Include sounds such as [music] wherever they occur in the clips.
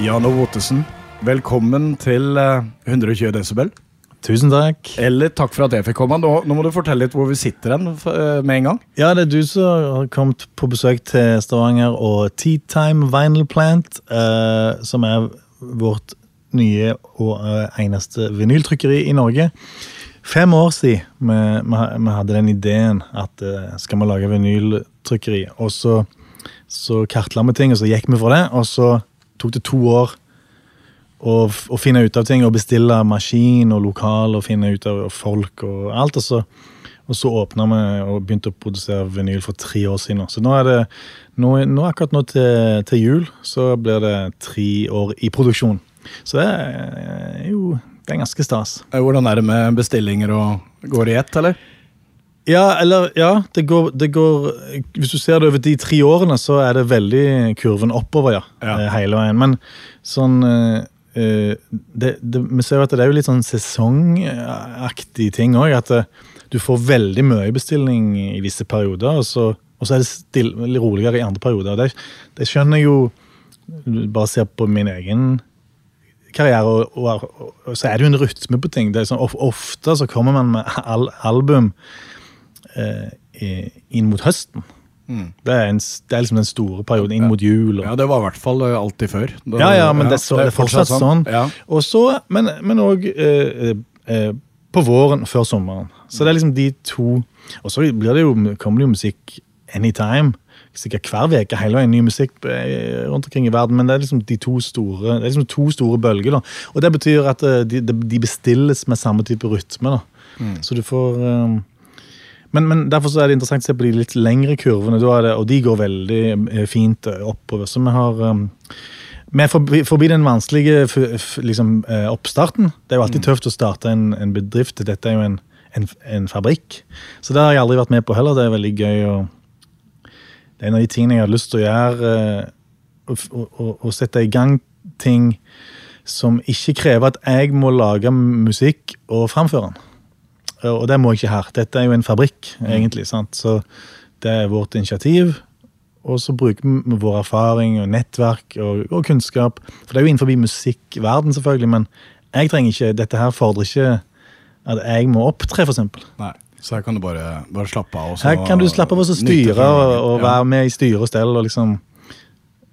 Jan Ove Ottesen, velkommen til eh, 120 desibel. Tusen takk. Eller takk for at jeg fikk komme. Nå, nå må du fortelle litt hvor vi sitter hen eh, med en gang. Ja, det er du som har kommet på besøk til Stavanger og Tea Time Vinyl Plant, eh, som er vårt nye og eh, eneste vinyltrykkeri i Norge. Fem år siden vi, vi, vi hadde den ideen at eh, skal vi lage vinyltrykkeri, og så, så kartla vi ting, og så gikk vi for det, og så tok det to år å, og finne ut av ting, og bestille maskin og lokal, og finne ut av folk og alt, og så og så åpna vi og begynte å produsere vinyl for tre år siden. Så nå er det nå, nå akkurat nå til, til jul så blir det tre år i produksjon. Så det er jo det er ganske stas. Eh, Hvordan er det med bestillinger og går i ett, eller? Ja, eller ja, det går, det går Hvis du ser det over de tre årene, så er det veldig kurven oppover, ja. Ja. eh, Hele veien. Men sånn eh, det, det, Vi ser jo at det er jo litt sånn sesongaktig ting òg. At det, du får veldig mye bestilling i visse perioder, og så, og så er det stille, roligere i andre perioder. Det, det skjønner jeg jo Bare ser på min egen karriere, og, og, og så er det jo en rytme på ting. Det er sånn, of, ofte så kommer man med al album eh, inn mot høsten. Det, er en, det er liksom den store perioden inn mot jul. Og, Ja, det var i hvert fall eh, alltid før. Det, ja, ja, men det, er så, det er fortsatt sånn. Ja. Og så, men, men òg eh, eh, på våren før sommeren. Så det er liksom de to Og så blir det jo, kommer det jo musikk anytime. Sikkert hver uke hele veien ny musikk eh, rundt omkring i verden. Men det er liksom de to store det er liksom to store bølger. da. Og det betyr at eh, de, de bestilles med samme type rytme. da. Så du får eh, men, men derfor så er det interessant å se på de litt lengre kurvene, det, og de går veldig eh, fint eh, oppover. Så vi har um, vi er forbi, forbi den vanskelige liksom, oppstarten. Det er jo alltid tøft å starte en, en bedrift. Dette er jo en, en, en fabrikk. Så det har jeg aldri vært med på heller. Det er veldig gøy. Og, det er en av de tingene jeg har lyst til å gjøre. å sette i gang ting som ikke krever at jeg må lage musikk og framføre den. Og det må jeg ikke her. Dette er jo en fabrikk, egentlig. sant? Så det er vårt initiativ. Og så bruker vi vår erfaring og nettverk og, og kunnskap. For det er jo innenfor musikkverden, selvfølgelig, men jeg trenger ikke, dette her fordrer ikke at jeg må opptre. Nei, så her kan du bare, bare slappe av. også. Her kan du slappe av og så styre og, og være med i styre og stell og liksom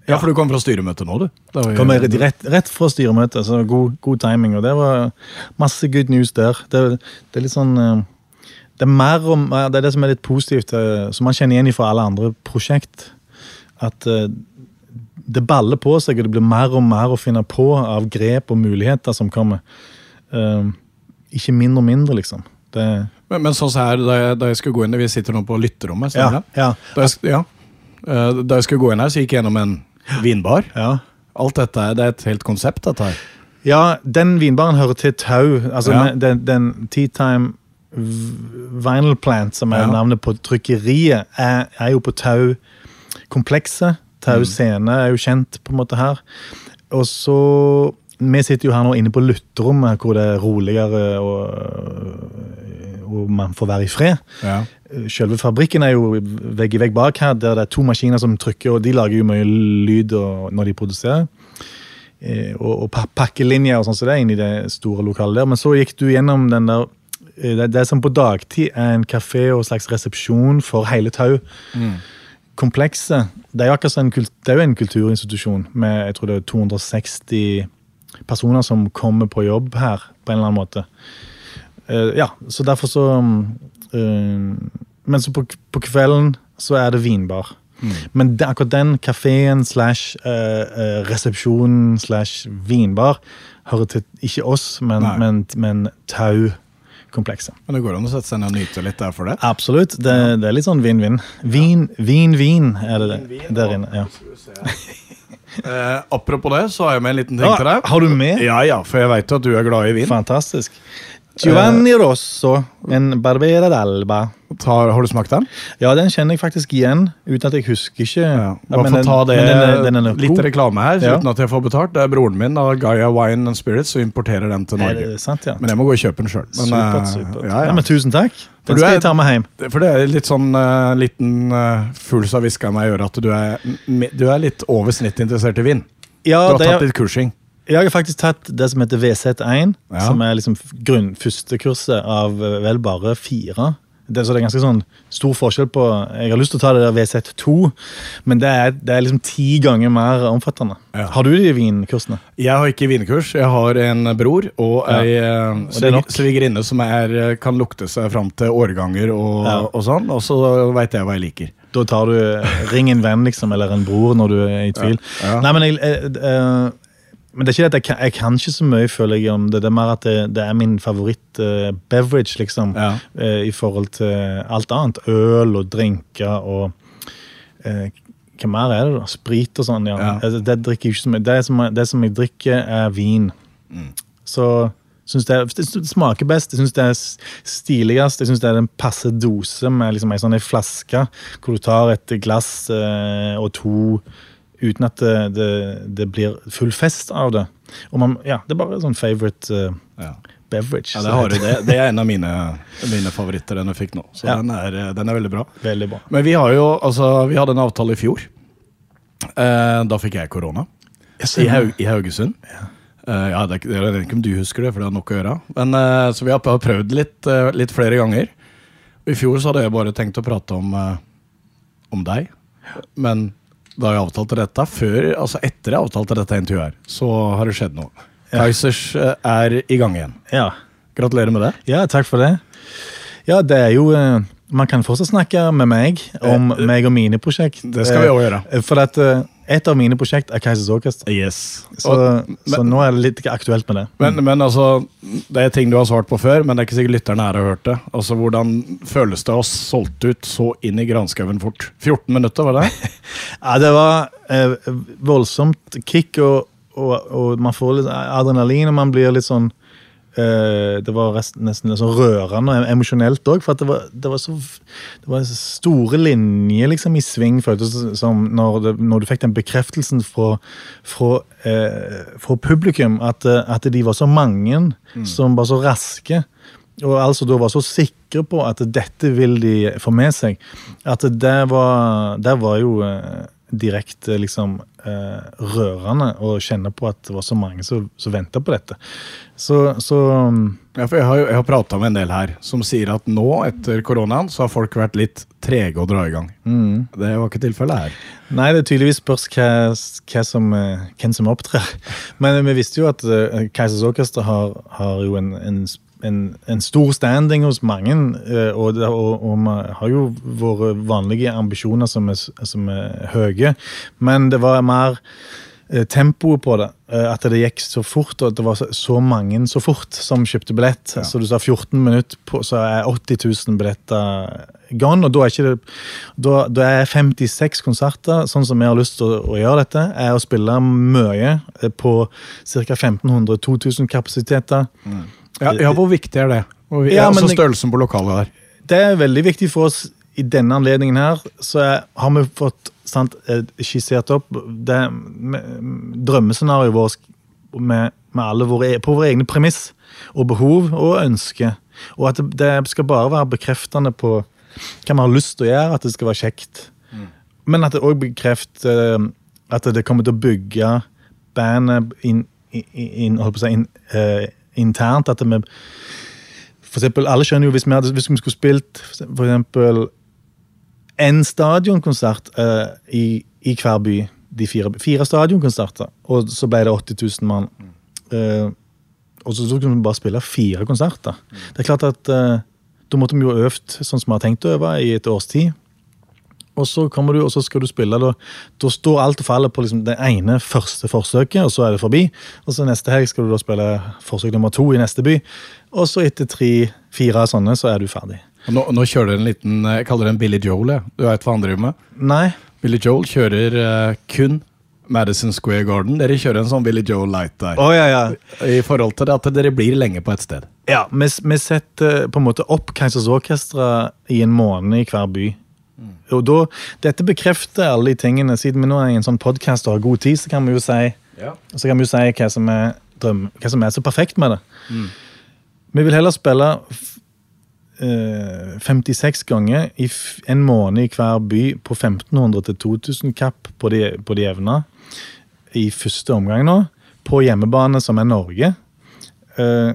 Ja, for du kom fra styremøtet nå, du. Jo- Kommer rett, rett fra styremøtet, så god, god timing. Og det var masse good news der. Det, det er litt sånn eh, Det er mer om, det er det som er litt positivt, eh, som man kjenner igjen fra alle andre prosjekt. At eh, det baller på seg, og det blir mer og mer å finne på av grep og muligheter som kommer. Ikke mindre og mindre, liksom. Det, Men, men sånn her, da jeg, da jeg skulle gå inn Vi sitter nå på lytterommet. ja, ja, Da jeg, ja. Da jeg skulle gå inn her, så gikk jeg gjennom en vinbar. ja. Alt dette er- det er et helt konsept, dette her. Ja, den vinbaren hører til Tau. Altså Ja. den, den Tea Time Vinyl Plant, som er Ja. navnet på trykkeriet, er, er jo på Tau-komplekset. Tau scene er jo kjent på en måte her. Og så Vi sitter jo her nå inne på lytterrommet, hvor det er roligere og, og man får være i fred. Ja. Selve fabrikken er jo vegg i vegg bak her, der det er to maskiner som trykker, og de lager jo mye lyd når de produserer. Eh, og, og pa- pakkelinjer og sånn som det er inni det store lokalet der. Men så gikk du gjennom den der eh, det, det som på dagtid er en kafé og slags resepsjon for hele Tau. Komplekset. Det er jo akkurat en, det er jo en kulturinstitusjon med jeg tror det er 260 personer som kommer på jobb her på en eller annen måte. Uh, ja, så derfor så eh, Men så på, på kvelden så er det vinbar. Men det, akkurat den kafeen slash uh, eh, resepsjonen slash vinbar hører til ikke oss, men, Nei. men, men Tau-komplekset. Men det går an å sette seg ned og nyte litt der for det. Absolutt. Det, det er litt sånn vinn-vinn. Vin, vin, vin er det der inne. ja. Eh, apropos det, så har jeg med en liten ting til deg. har du med? Ja, ja, for jeg veit at du er glad i vin. Fantastisk. Giovanni Rosso, en Barbera d'Alba. Tar, har du smakt den? Ja, den kjenner jeg faktisk igjen, uten at jeg husker ikke Ja. Bare ja, for å ta det, den, den den litt reklame her, Ja. uten at jeg får betalt. Det er broren min av Gaia Wine and Spirits som importerer den til Norge. sant, ja? Men jeg må gå og kjøpe den sjøl. Supert. Ja, men tusen takk. Den skal er- jeg ta med hjem. For det er litt sånn uh, liten uh, fugl som hvisker meg i øret at du er, du er litt over snittet interessert i vin. Ja, Du har tatt litt kursing. Jeg har faktisk tatt det som heter VZ1, Ja. som er liksom grunn, første kurset av eh, vel bare fire. Det, så det er ganske sånn stor forskjell på Jeg har lyst til å ta det der VZ2, men det er, det er liksom ti ganger mer omfattende. Ja. Har du de vinkursene? Jeg har ikke vinkurs. Jeg har en bror og ei ja. er svigerinne som er, eh, kan lukte seg fram til årganger og, Ja. og sånn. Og så veit jeg hva jeg liker. Da tar du ring en venn liksom, eller en bror når du er i tvil. Nei, men jeg, eh, eh, men det er ikke det at jeg kan, jeg kan ikke så mye, føler jeg, om det. Det er mer at det, det er min favoritt-beverage, liksom. Ja. Uh, I forhold til alt annet. Øl og drinker og uh, Hva mer er det, da? Sprit og sånn, ja. Ja. Altså, Det drikker jeg ikke så mye. Det som, det som jeg drikker, er vin. Mm. Så synes det, det smaker best. Jeg syns det er stiligst. Jeg syns det er en passe dose med liksom ei sånn ei flaske hvor du tar et glass eh, og to uten at det, det, det blir full fest av det. Og man, ja, Det er bare sånn favorite uh, Ja. beverage. Ja, det, Det, det er en av mine, mine favoritter den jeg fikk nå. Så Ja. den, er, den er veldig bra. Veldig bra. Men vi har jo, altså, vi hadde en avtale i fjor. Eh, da fikk jeg korona. I, Haug, I Haugesund. Eh, ja, det, jeg vet ikke om du husker det, for det har nok å gjøre. Men, uh, så vi har prøvd litt, uh, litt flere ganger. I fjor så hadde jeg bare tenkt å prate om, om deg. Men da jeg avtalte dette, før, altså etter jeg avtalte dette intervjuet, her, så har det skjedd noe. Kaizers eh, er i gang igjen. Ja. Gratulerer med det. ja, takk for det. Ja, det er jo eh, Man kan fortsatt snakke med meg om meg og mine prosjekt. Det skal vi også gjøre. Eh, For at eh, et av mine prosjekt er Keisers Orkester. Yes. Så, Og- så nå er det litt aktuelt med det. Men, men altså, det er ting du har svart på før, men det er ikke sikkert lytterne her har hørt det. Altså, Hvordan føles det å ha solgt ut så inn i granskauen fort? 14 minutter, var det? [laughs] Ja, det var eh, voldsomt kick, og, og, og man får litt adrenalin, og man blir litt sånn Det var nesten litt sånn rørende og emosjonelt òg, for det var, det var så Det var store linjer liksom i sving, føltes det som når, det, når du fikk den bekreftelsen fra, fra, eh, fra publikum, at, eh, at de var så mange som var så raske. Og altså da var så sikre på at dette vil de få med seg. At det var, det var jo eh, direkte liksom eh, rørende å kjenne på at det var så mange som, som venta på dette. Så, så Ja, for Jeg har, jeg har prata med en del her som sier at nå, etter koronaen, så har folk vært litt trege å dra i gang. Det var ikke tilfellet her. Nei, det er tydeligvis spørs hva, hva som, eh, hvem som opptrer. [laughs] Men vi visste jo at uh, Keisers Orkester har, har jo en, en, en, en stor standing hos mange. eh, og, det, og, og vi har jo våre vanlige ambisjoner som er, som er høye. Men det var mer eh, tempoet på det. eh, At det gikk så fort, og at det var så, mange så fort som kjøpte billett. Så du sa 14 minutter, på, så er 80 000 billetter gone. Og da er, ikke det, da, da er 56 konserter, sånn som vi har lyst til å, å gjøre dette, er å spille mye på ca. 1500-2000 kapasiteter. Ja, ja Hvor viktig er det? Og vi- Ja, altså størrelsen på lokalet der. Det er veldig viktig for oss i denne anledningen her, så er, har vi fått sant, eh, skissert opp det drømmescenarioet vårt med, med alle våre, på våre egne premiss og behov og ønsker. Og at det, det skal bare være bekreftende på hva vi har lyst til å gjøre, at det skal være kjekt. Men at det òg bekrefter eh, at det kommer til å bygge bandet inn, inn, holdt på å si, inn, eh, internt. At vi for eksempel, alle skjønner jo hvis vi, hadde, hvis vi skulle spilt for eksempel en stadionkonsert uh, i, i hver by, de fire, fire stadionkonserter, og så ble det 80 000 mann. Uh, og så, så kunne vi bare spille fire konserter. Det er klart at uh, da måtte vi jo øvd sånn som vi har tenkt å øve i et års tid. Og så kommer du, og så skal du spille. Da, da står alt og faller på liksom det ene første forsøket, og så er det forbi. Og så neste helg skal du da spille forsøk nummer to i neste by. Og så etter tre-fire sånne, så er du ferdig. Nå, nå kjører du en liten Jeg kaller det en Billy Joel. jeg. Du vet hva han driver med? Nei, Billy Joel kjører uh, kun Madison Square Garden. Dere kjører en sånn Billy Joel Light der. Å, ja, ja. I forhold til det at dere blir lenge på et sted. Ja, vi, vi setter på en måte opp Kaizers Orkestra i en måned i hver by. Og da, Dette bekrefter alle de tingene. Siden vi nå er i en sånn podkast og har god tid, så kan vi jo si, så kan vi jo si hva, som er drøm, hva som er så perfekt med det. Vi vil heller spille eh, 56 ganger i en måned i hver by på 1500 til 2000 kapp på de, på de evna i første omgang nå, på hjemmebane som er Norge, eh,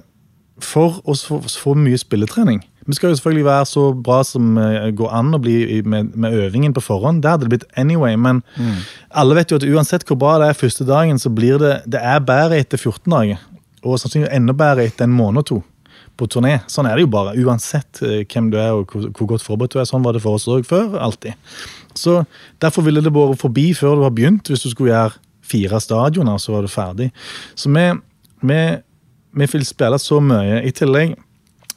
for å få, få mye spilletrening. Vi skal jo selvfølgelig være så bra som eh, går an å bli med, med øvingen på forhånd. Det hadde det blitt anyway, men alle vet jo at uansett hvor bra det er første dagen, så blir det, det er bedre etter 14 dager. Og sannsynligvis enda bedre etter en måned og to på turné. Sånn er det jo bare, uansett eh, hvem du er og hvor, hvor godt forberedt du er. Sånn var det for oss òg før. alltid. Så Derfor ville det vært forbi før du har begynt. Hvis du skulle gjøre fire stadioner, så var du ferdig. Så vi, vi, vi vil spille så mye. I tillegg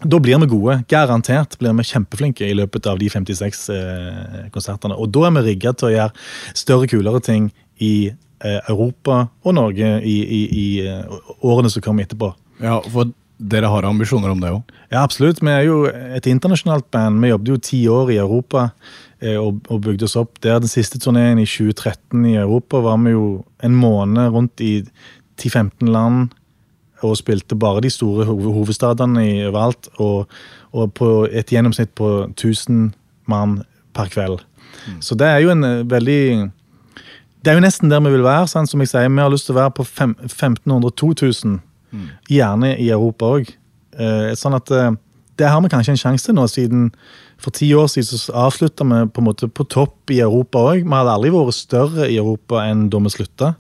da blir vi gode. Garantert blir vi kjempeflinke i løpet av de 56 eh, konsertene. Og da er vi rigga til å gjøre større, kulere ting i eh, Europa og Norge i, i, i uh, årene som kommer etterpå. Ja, for dere har ambisjoner om det òg? Ja, absolutt. Vi er jo et internasjonalt band. Vi jobbet jo ti år i Europa eh, og, og bygde oss opp der. Den siste turneen i 2013 i Europa var vi jo en måned rundt i 10-15 land og spilte bare de store hovedstadene i overalt. Og, og på et gjennomsnitt på 1000 mann per kveld. Så det er jo en eh, veldig Det er jo nesten der vi vil være. Sant? Som jeg sier, Vi har lyst til å være på 1500-2000, gjerne i Europa òg. Eh, sånn at eh, det har vi kanskje en sjanse til nå, siden for ti år siden så avslutta vi på en måte på topp i Europa òg. Vi hadde aldri vært større i Europa enn da vi slutta,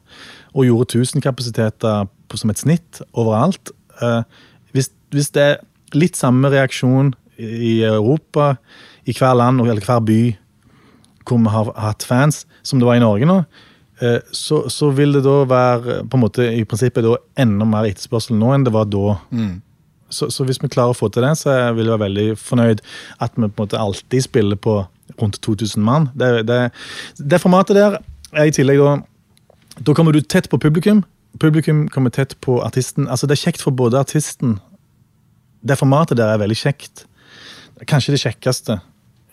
og gjorde 1000 kapasiteter som et snitt overalt. Eh, hvis, hvis det er litt samme reaksjon i Europa, i hver land eller hver by hvor vi har hatt fans, som det var i Norge nå, eh, så, så vil det da være på en måte i prinsippet da enda mer etterspørsel nå enn det var da. Så, så hvis vi klarer å få til det, så vil jeg være veldig fornøyd at vi på en måte alltid spiller på rundt 2000 mann. Det, det, det formatet der er i tillegg da Da kommer du tett på publikum. Publikum kommer tett på artisten. Altså Det er kjekt for både artisten Det formatet der er veldig kjekt. Kanskje det kjekkeste,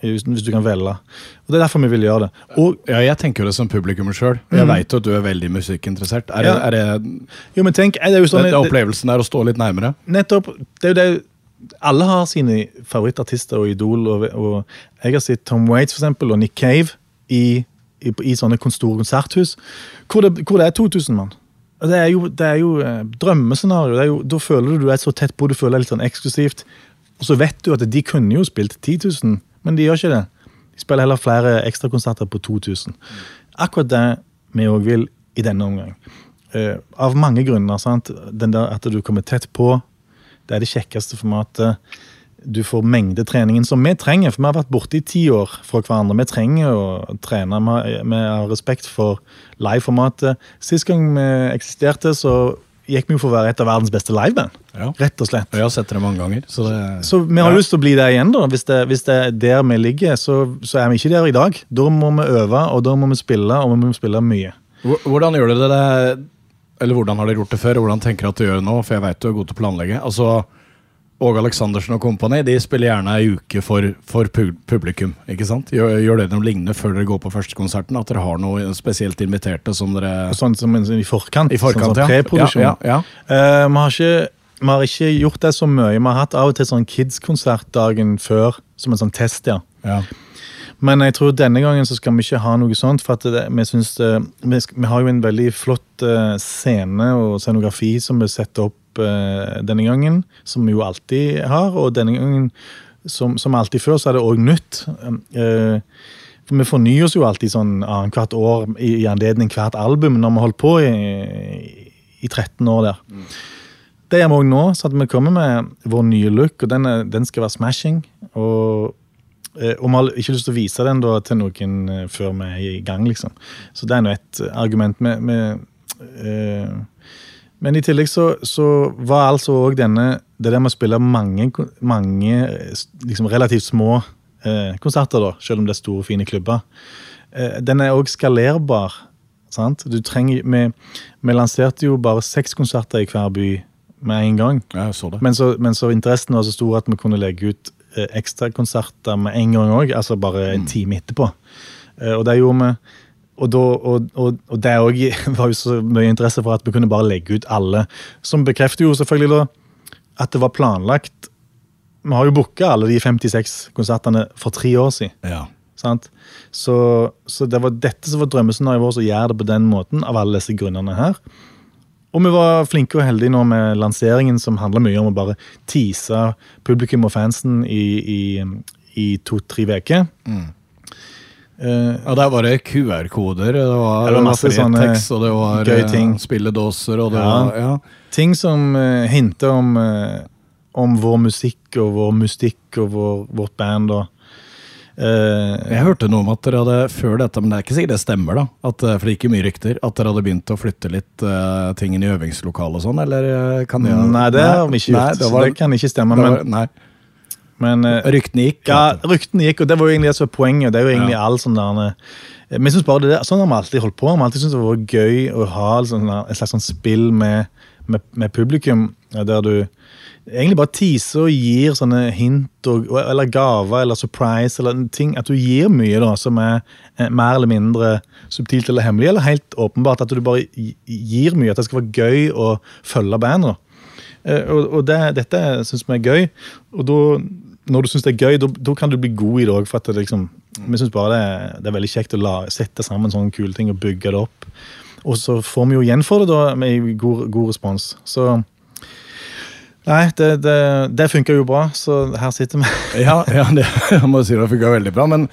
hvis, du kan velge. Og Det er derfor vi vil gjøre det. Og Ja, jeg tenker jo det som publikum sjøl. Jeg veit at du er veldig musikkinteressert. Er, Ja. det, er det jo, men tenk, det er jo sånn det, opplevelsen der å stå litt nærmere? Nettopp. Det er jo det Alle har sine favorittartister og idol. Og, og jeg har sett Tom Waits for eksempel, og Nick Cave i, i, i sånne store konserthus hvor det, hvor det er 2000 mann. Det er jo, jo eh, drømmescenario. Da føler du du er så tett på, du føler det litt sånn eksklusivt. Og så vet du at de kunne jo spilt 10 000, men de gjør ikke det. De spiller heller flere ekstrakonserter på 2000. Akkurat det vi òg vil i denne omgang. Uh, av mange grunner. sant? Den der At du kommer tett på. Det er det kjekkeste formatet. Du får mengdetreningen som vi trenger, for vi har vært borte i ti år fra hverandre. Vi trenger å trene. Vi har- respekt for liveformatet. Sist gang vi eksisterte, så gikk vi jo for å være et av verdens beste liveband. Ja. Rett og slett. Og jeg har sett det mange ganger. Så det, Så vi har Ja. lyst til å bli der igjen, da. Hvis det, hvis det er der vi ligger, så, så er vi ikke der i dag. Da må vi øve, og da må vi spille, og vi må spille mye. Hvordan gjør dere det? Eller hvordan har dere gjort det før, hvordan tenker dere at dere gjør det nå? For jeg vet du er god til å planlegge. Altså, Åge Aleksandersen og kompani de spiller gjerne ei uke for, for publikum. ikke sant? Gjør, gjør det noe lignende før dere går på første konserten? At dere har noe spesielt inviterte som dere Sånn som i forkant. I forkant, sånn som ja. preproduksjon. Ja, ja, Uh, vi, har ikke, vi har ikke gjort det så mye. Vi har hatt av og til sånn Kids-konsert dagen før, som en sånn test, ja. ja. Men jeg tror denne gangen så skal vi ikke ha noe sånt. For at det, vi, synes uh, vi, vi har jo en veldig flott uh, scene og scenografi som vi setter opp eh, denne gangen. Som vi jo alltid har. Og denne gangen, som, som alltid før, så er det òg nytt. Eh, for vi fornyer oss jo alltid sånn annethvert år i, i anledning hvert album når vi holdt på i, i 13 år der. Det gjør vi òg nå, så at vi kommer med vår nye look, og den, er, den skal være smashing. Og Eh, Og vi har ikke lyst til å vise den til noen eh, før vi er i gang, liksom. Så det er nå et argument. Med, med, eh, men i tillegg så, så var altså òg denne Det der med å spille mange, mange liksom relativt små eh, konserter, da, selv om det er store, fine klubber, eh, den er òg skalerbar. Sant? Du trenger, vi, vi lanserte jo bare seks konserter i hver by med en gang. Ja, så det. Men så, men så interessen var så stor at vi kunne legge ut eh, ekstrakonserter med en gang òg. Altså bare en time etterpå. Eh, og det gjorde vi. Og, da, og, og, og det [laughs] var jo så mye interesse for at vi kunne bare legge ut alle. Som bekrefter jo selvfølgelig da at det var planlagt. Vi har jo booka alle de 56 konsertene for tre år siden. Ja. Sant? Så, så det var dette som var drømmescenarioet vårt, å gjøre det på den måten. av alle disse grunnene her. Og vi var flinke og heldige nå med lanseringen, som handler mye om å bare tease publikum og fansen i, i, i to-tre uker. Eh, Ja, der var det QR-koder, det var, Det var masse tekst, og det var gøy eh, ting. spilledåser, og det Ja. var ja. ting som uh, hinter om, uh, om vår musikk og vår mystikk og vår, vårt band. og Uh, Jeg hørte noe om at dere hadde før dette, men det er ikke sikkert det stemmer, da. At, eh, for det gikk jo mye rykter. At dere hadde begynt å flytte litt uh, ting inn i øvingslokalet og sånn, eller eh, kan jeg Nei, det har vi ikke gjort. Nei, det, var, det kan ikke stemme. det Men, nei. Men eh, Ryktene gikk. Ja, ryktene gikk, og det var jo egentlig det som var poenget. og Det er jo egentlig Ja. all sånn der eh, Vi synes bare det, Sånn har vi alltid holdt på. Vi har alltid syntes det var gøy å ha sånn, der- et slags sånn spill med, med, med publikum, eh, der du egentlig bare teaser og gir sånne hint og, eller gaver eller surprise eller ting. At du gir mye da, som er eh, mer eller mindre subtilt eller hemmelig, eller helt åpenbart. At du bare gir mye. At det skal være gøy å følge bandet. Eh, Og, og det, dette syns vi er gøy. Og da, når du syns det er gøy, da, kan du bli god i det òg. Liksom, vi syns bare det det er veldig kjekt å la, sette sammen sånne kule ting og bygge det opp. Og så får vi jo igjen for det da med god, god respons. Så Nei, det, det, det funker jo bra, så her sitter vi. [laughs] Ja, ja det, jeg må si det funka veldig bra. Men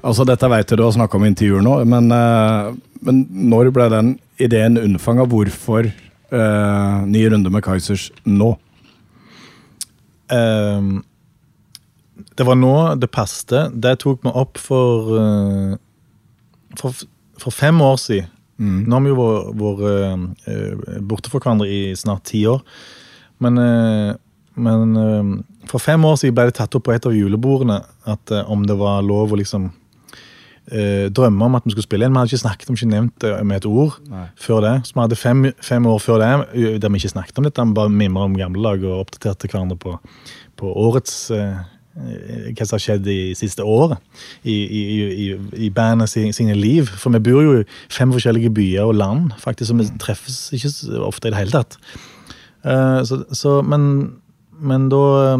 altså, dette vet du du har snakka om intervjuer nå. Men, uh, men når ble den ideen unnfanga? Hvorfor uh, ny runde med Kaizers nå? Ehm, det var nå det passte. Det tok vi opp for, eh, for For fem år siden. Nå har vi jo vært uh, borte fra hverandre i snart ti år. Men, eh, men eh, for fem år siden ble det tatt opp på et av julebordene at eh, om det var lov å liksom eh, drømme om at vi skulle spille inn. Vi hadde ikke snakket om, ikke nevnt det med et ord Nei. før det. Så vi hadde fem, fem år før det eh, der vi ikke snakket om dette. Vi bare mimret om gamle lag og oppdaterte hverandre på, på årets eh, eh, hva som har skjedd i siste året i, i, i, i bandet sine, sine liv. For vi bor jo i fem forskjellige byer og land, faktisk, så vi treffes ikke så ofte i det hele tatt. Uh, så, så, men, men da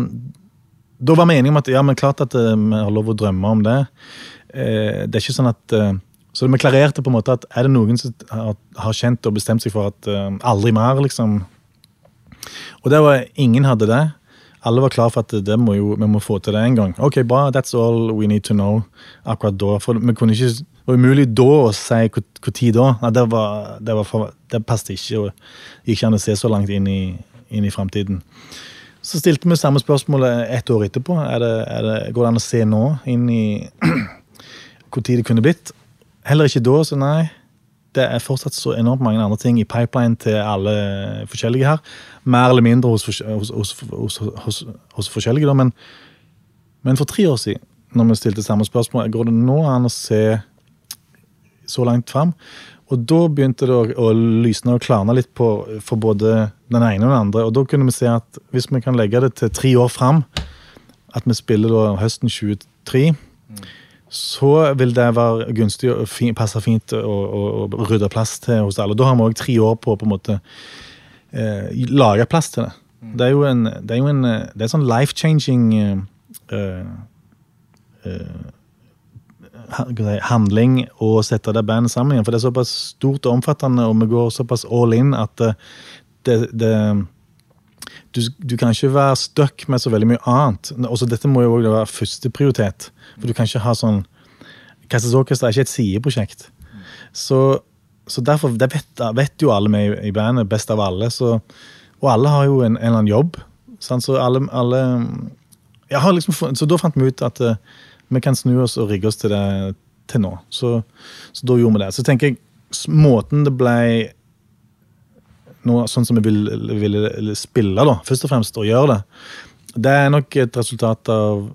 Da var vi enige om at ja, men klart at uh, vi har lov å drømme om det. Uh, det er ikke sånn at eh, Så vi klarerte på en måte at er det noen som har, har kjent og bestemt seg for at eh, aldri mer, liksom Og det var ingen hadde det. Alle var klar for at det må jo, vi må få til det en gang. Ok, bra, that's all we need to know akkurat da. For vi kunne ikke, det var umulig da å si tid da. Nei, det, var, det, var for, det passet ikke. og gikk ikke an å se så langt inn i, inn i framtiden. Så stilte vi samme spørsmålet ett år etterpå. Er det, er det, går det an å se nå inn i [clears throat] hvor tid det kunne blitt? Heller ikke da, så nei. Det er fortsatt så enormt mange andre ting i pipeline til alle forskjellige her. Mer eller mindre hos, hos, hos, hos, forskjellige, da. Men, men for tre år siden, når vi stilte samme spørsmål, går det nå an å se så langt fram? Og da begynte det å, å lysne og klarne litt på, for både den ene og den andre. Og da kunne vi se at hvis vi kan legge det til tre år fram, at vi spiller da høsten 23, så vil det være gunstig og fin, passe fint å, å, å rydde plass til hos alle. Da har vi òg tre år på å på en måte eh, lage plass til det. Det er jo en, det er jo en det er sånn life-changing eh, eh, handling å sette det bandet sammen igjen. For det er såpass stort og omfattende, og vi går såpass all in at eh, det, det du, du kan ikke være stuck med så veldig mye annet. Også dette må jo også være førsteprioritet. For du kan ikke ha sånn Kassas Orchestra er ikke et sideprosjekt. Så, så derfor det vet, vet jo alle meg i, bandet, best av alle. Så, og alle har jo en, en eller annen jobb. Sant? Så alle, alle liksom, Så da fant vi ut at uh, vi kan snu oss og rigge oss til det til nå. Så, så da gjorde vi det. Så tenker jeg måten det ble noe sånn som vi ville vil spille, da, først og fremst, og gjøre det, det er nok et resultat av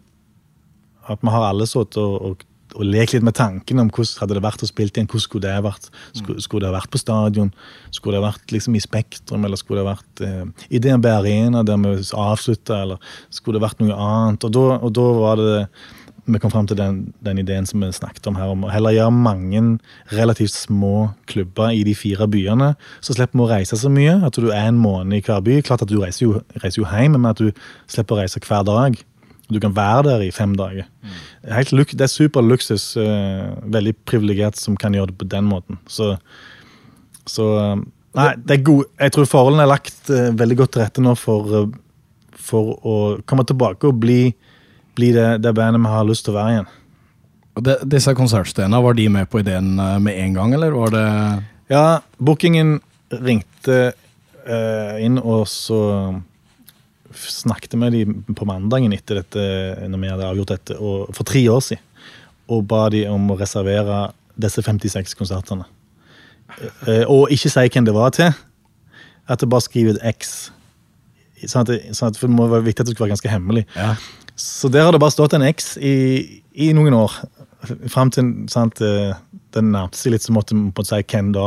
at vi har alle sittet og, og, og lekt litt med tanken om hvordan hadde det vært å spille igjen. Hvordan skulle det vært? Skulle, skulle det vært på stadion? Skulle det vært liksom i Spektrum? Eller skulle det vært eh, i DNB Arena der vi avslutta? Eller skulle det vært noe annet? Og da, og da var det vi kom fram til den, den, ideen som vi snakket om her, om å heller gjøre mange relativt små klubber i de fire byene. Så slipper vi å reise så mye. At du er en måned i hver by. Klart at du reiser jo, reiser jo hjem, men at du slipper å reise hver dag. Du kan være der i fem dager. Helt, det er super luksus. Uh, veldig privilegert som kan gjøre det på den måten. Så, så uh, Nei, det er god, jeg tror forholdene er lagt uh, veldig godt til rette nå for, for å komme tilbake og bli, bli det, det, bandet vi har lyst til å være igjen. Det, Disse konsertstedene, var de med på ideen med en gang, eller var det Ja, bookingen ringte inn, og så snakket med dem på mandagen etter dette, når vi hadde avgjort dette, og, for tre år siden, og ba de om å reservere disse 56 konsertene. Eh, og ikke si hvem det var til. At det bare skriver et X. Sånn at sånn at, for det må være viktig at det skulle være ganske hemmelig. Ja. Så der har det bare stått en X i, i noen år. Fram til sant, eh, den nærmeste seg litt, så måtte vi si hvem da.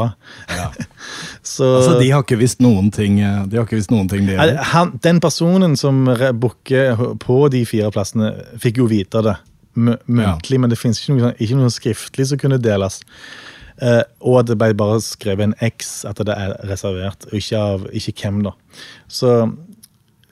Ja. [laughs] så, altså, de har ikke visst noen ting, eh, de har ikke visst noen ting, de han, Den personen som booker på de fire plassene, fikk jo vite det muntlig, ja. men det finnes ikke sånn, ikke noe, skriftlig som kunne deles. Uh, og at det ble bare skrevet en X, at det er reservert, og ikke av ikke hvem, da. Så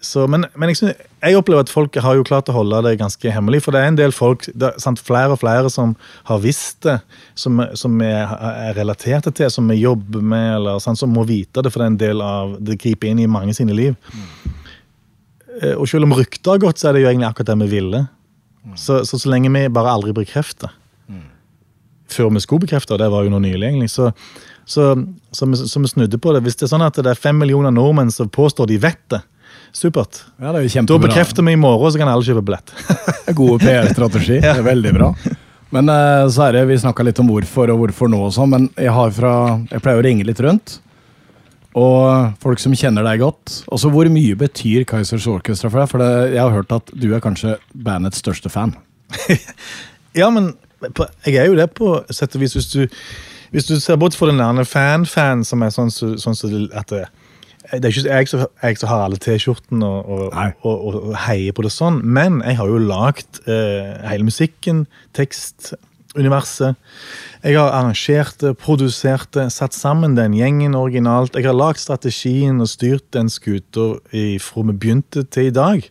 så, men, men jeg, synes, jeg, opplever at folk har jo klart å holde det ganske hemmelig. For det er en del folk, det, sant, flere og flere som har visst det, som, som er, er, relaterte til, som vi jobber med, eller sant, som må vite det, for det er en del av det griper inn i mange sine liv. Mm. Og selv om rykter har gått, så er det jo egentlig akkurat det vi ville. Mm. Så, så, så lenge vi bare aldri bekrefter mm. Før vi skulle bekrefte, og det var jo noe nylig, egentlig, så, så, så, vi, så vi snudde på det. Hvis det er sånn at det er fem millioner nordmenn som påstår de vet det, Supert. Ja, det er jo. Da bekrefter vi i morgen, så kan alle kjøpe billett. [laughs] Gode PR-strategi. ja. Det er veldig bra. Men så er det, Vi snakka litt om hvorfor og hvorfor nå, og sånn, men jeg, har fra, jeg pleier å ringe litt rundt. Og folk som kjenner deg godt. Også hvor mye betyr Kaizers Orchestra for deg? For det, jeg har hørt at du er kanskje bandets største fan. [laughs] ja, men jeg er jo det på sett og vis. Hvis du, hvis du ser bort fra den fan-fan som er sånn, sånn så at det, det er ikke jeg som, jeg som har alle T-skjortene og, og, og, og, heier på det sånn, men jeg har jo lagd eh, hele musikken, tekst, universet. Jeg har arrangert det, produsert det, satt sammen den gjengen originalt. Jeg har lagd strategien og styrt den skuta fra vi begynte til i dag.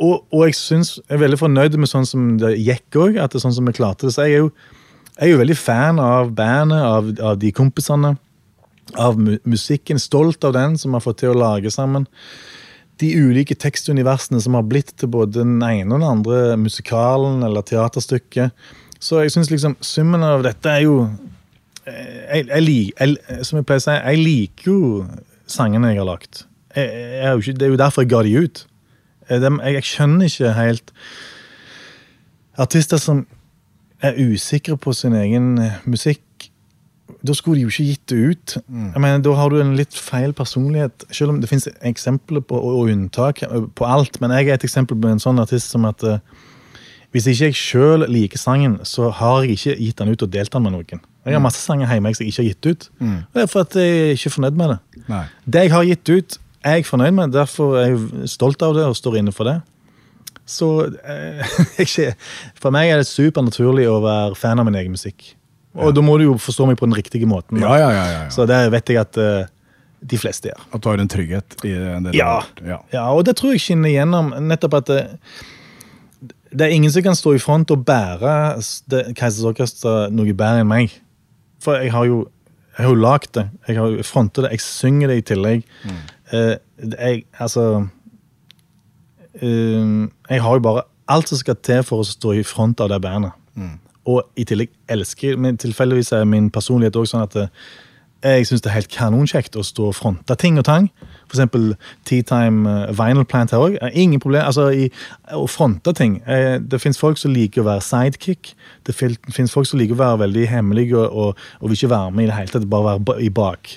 Og, og jeg, synes, jeg er veldig fornøyd med sånn som det gikk òg, at det er sånn som vi klarte det. Så jeg er jo, jeg er jo veldig fan av bandet, av, av de kompisene av musikken. Stolt av den som har fått til å lage sammen. De ulike tekstuniversene som har blitt til både den ene og den andre musikalen eller teaterstykket. Så jeg syns liksom summen av dette er jo jeg, jeg, jeg, Som jeg pleier å si, jeg liker jo sangene jeg har lagt. Jeg, det er jo derfor jeg ga de ut. Jeg, skjønner ikke helt artister som er usikre på sin egen musikk da skulle de jo ikke gitt det ut. Mm. Jeg mener, Da har du en litt feil personlighet. Selv om det finnes eksempler på, og unntak på alt. Men jeg er et eksempel på en sånn artist som at uh, hvis ikke jeg sjøl liker sangen, så har jeg ikke gitt den ut og delt den med noen. Jeg har mm. masse sanger hjemme jeg ikke har gitt ut. Mm. Det er for at jeg er ikke fornøyd med det. Nei. Det jeg har gitt ut, er jeg fornøyd med. Derfor er jeg stolt av det og står inne for det. Så [laughs] uh, for meg er det supernaturlig å være fan av min egen musikk. Og da må du jo forstå meg på den riktige måten. Ja, ja, ja, ja, Så det vet jeg at uh, de fleste gjør. At du har en trygghet i det? Ja. ja. ja, og det tror jeg skinner igjennom. nettopp at det, det, er ingen som kan stå i front og bære Keisers Orkester noe bedre enn meg. For jeg har jo jeg har jo lagd det. Jeg har jo frontet det. Jeg synger det i tillegg. Mm. Uh, jeg, altså uh, Jeg har jo bare alt som skal til for å stå i front av det bandet. Mm. Og i tillegg elsker Men tilfeldigvis er min personlighet også sånn at eh, jeg syns det er helt kanonkjekt å stå og fronte ting og tang. For eksempel Tea Time uh, Vinyl Plant her òg. Ingen problem. Altså, i, å fronte ting. Eh, det fins folk som liker å være sidekick. Det fins folk som liker å være veldig hemmelige og, og, og, vil ikke være med i det hele tatt. Bare være i bak.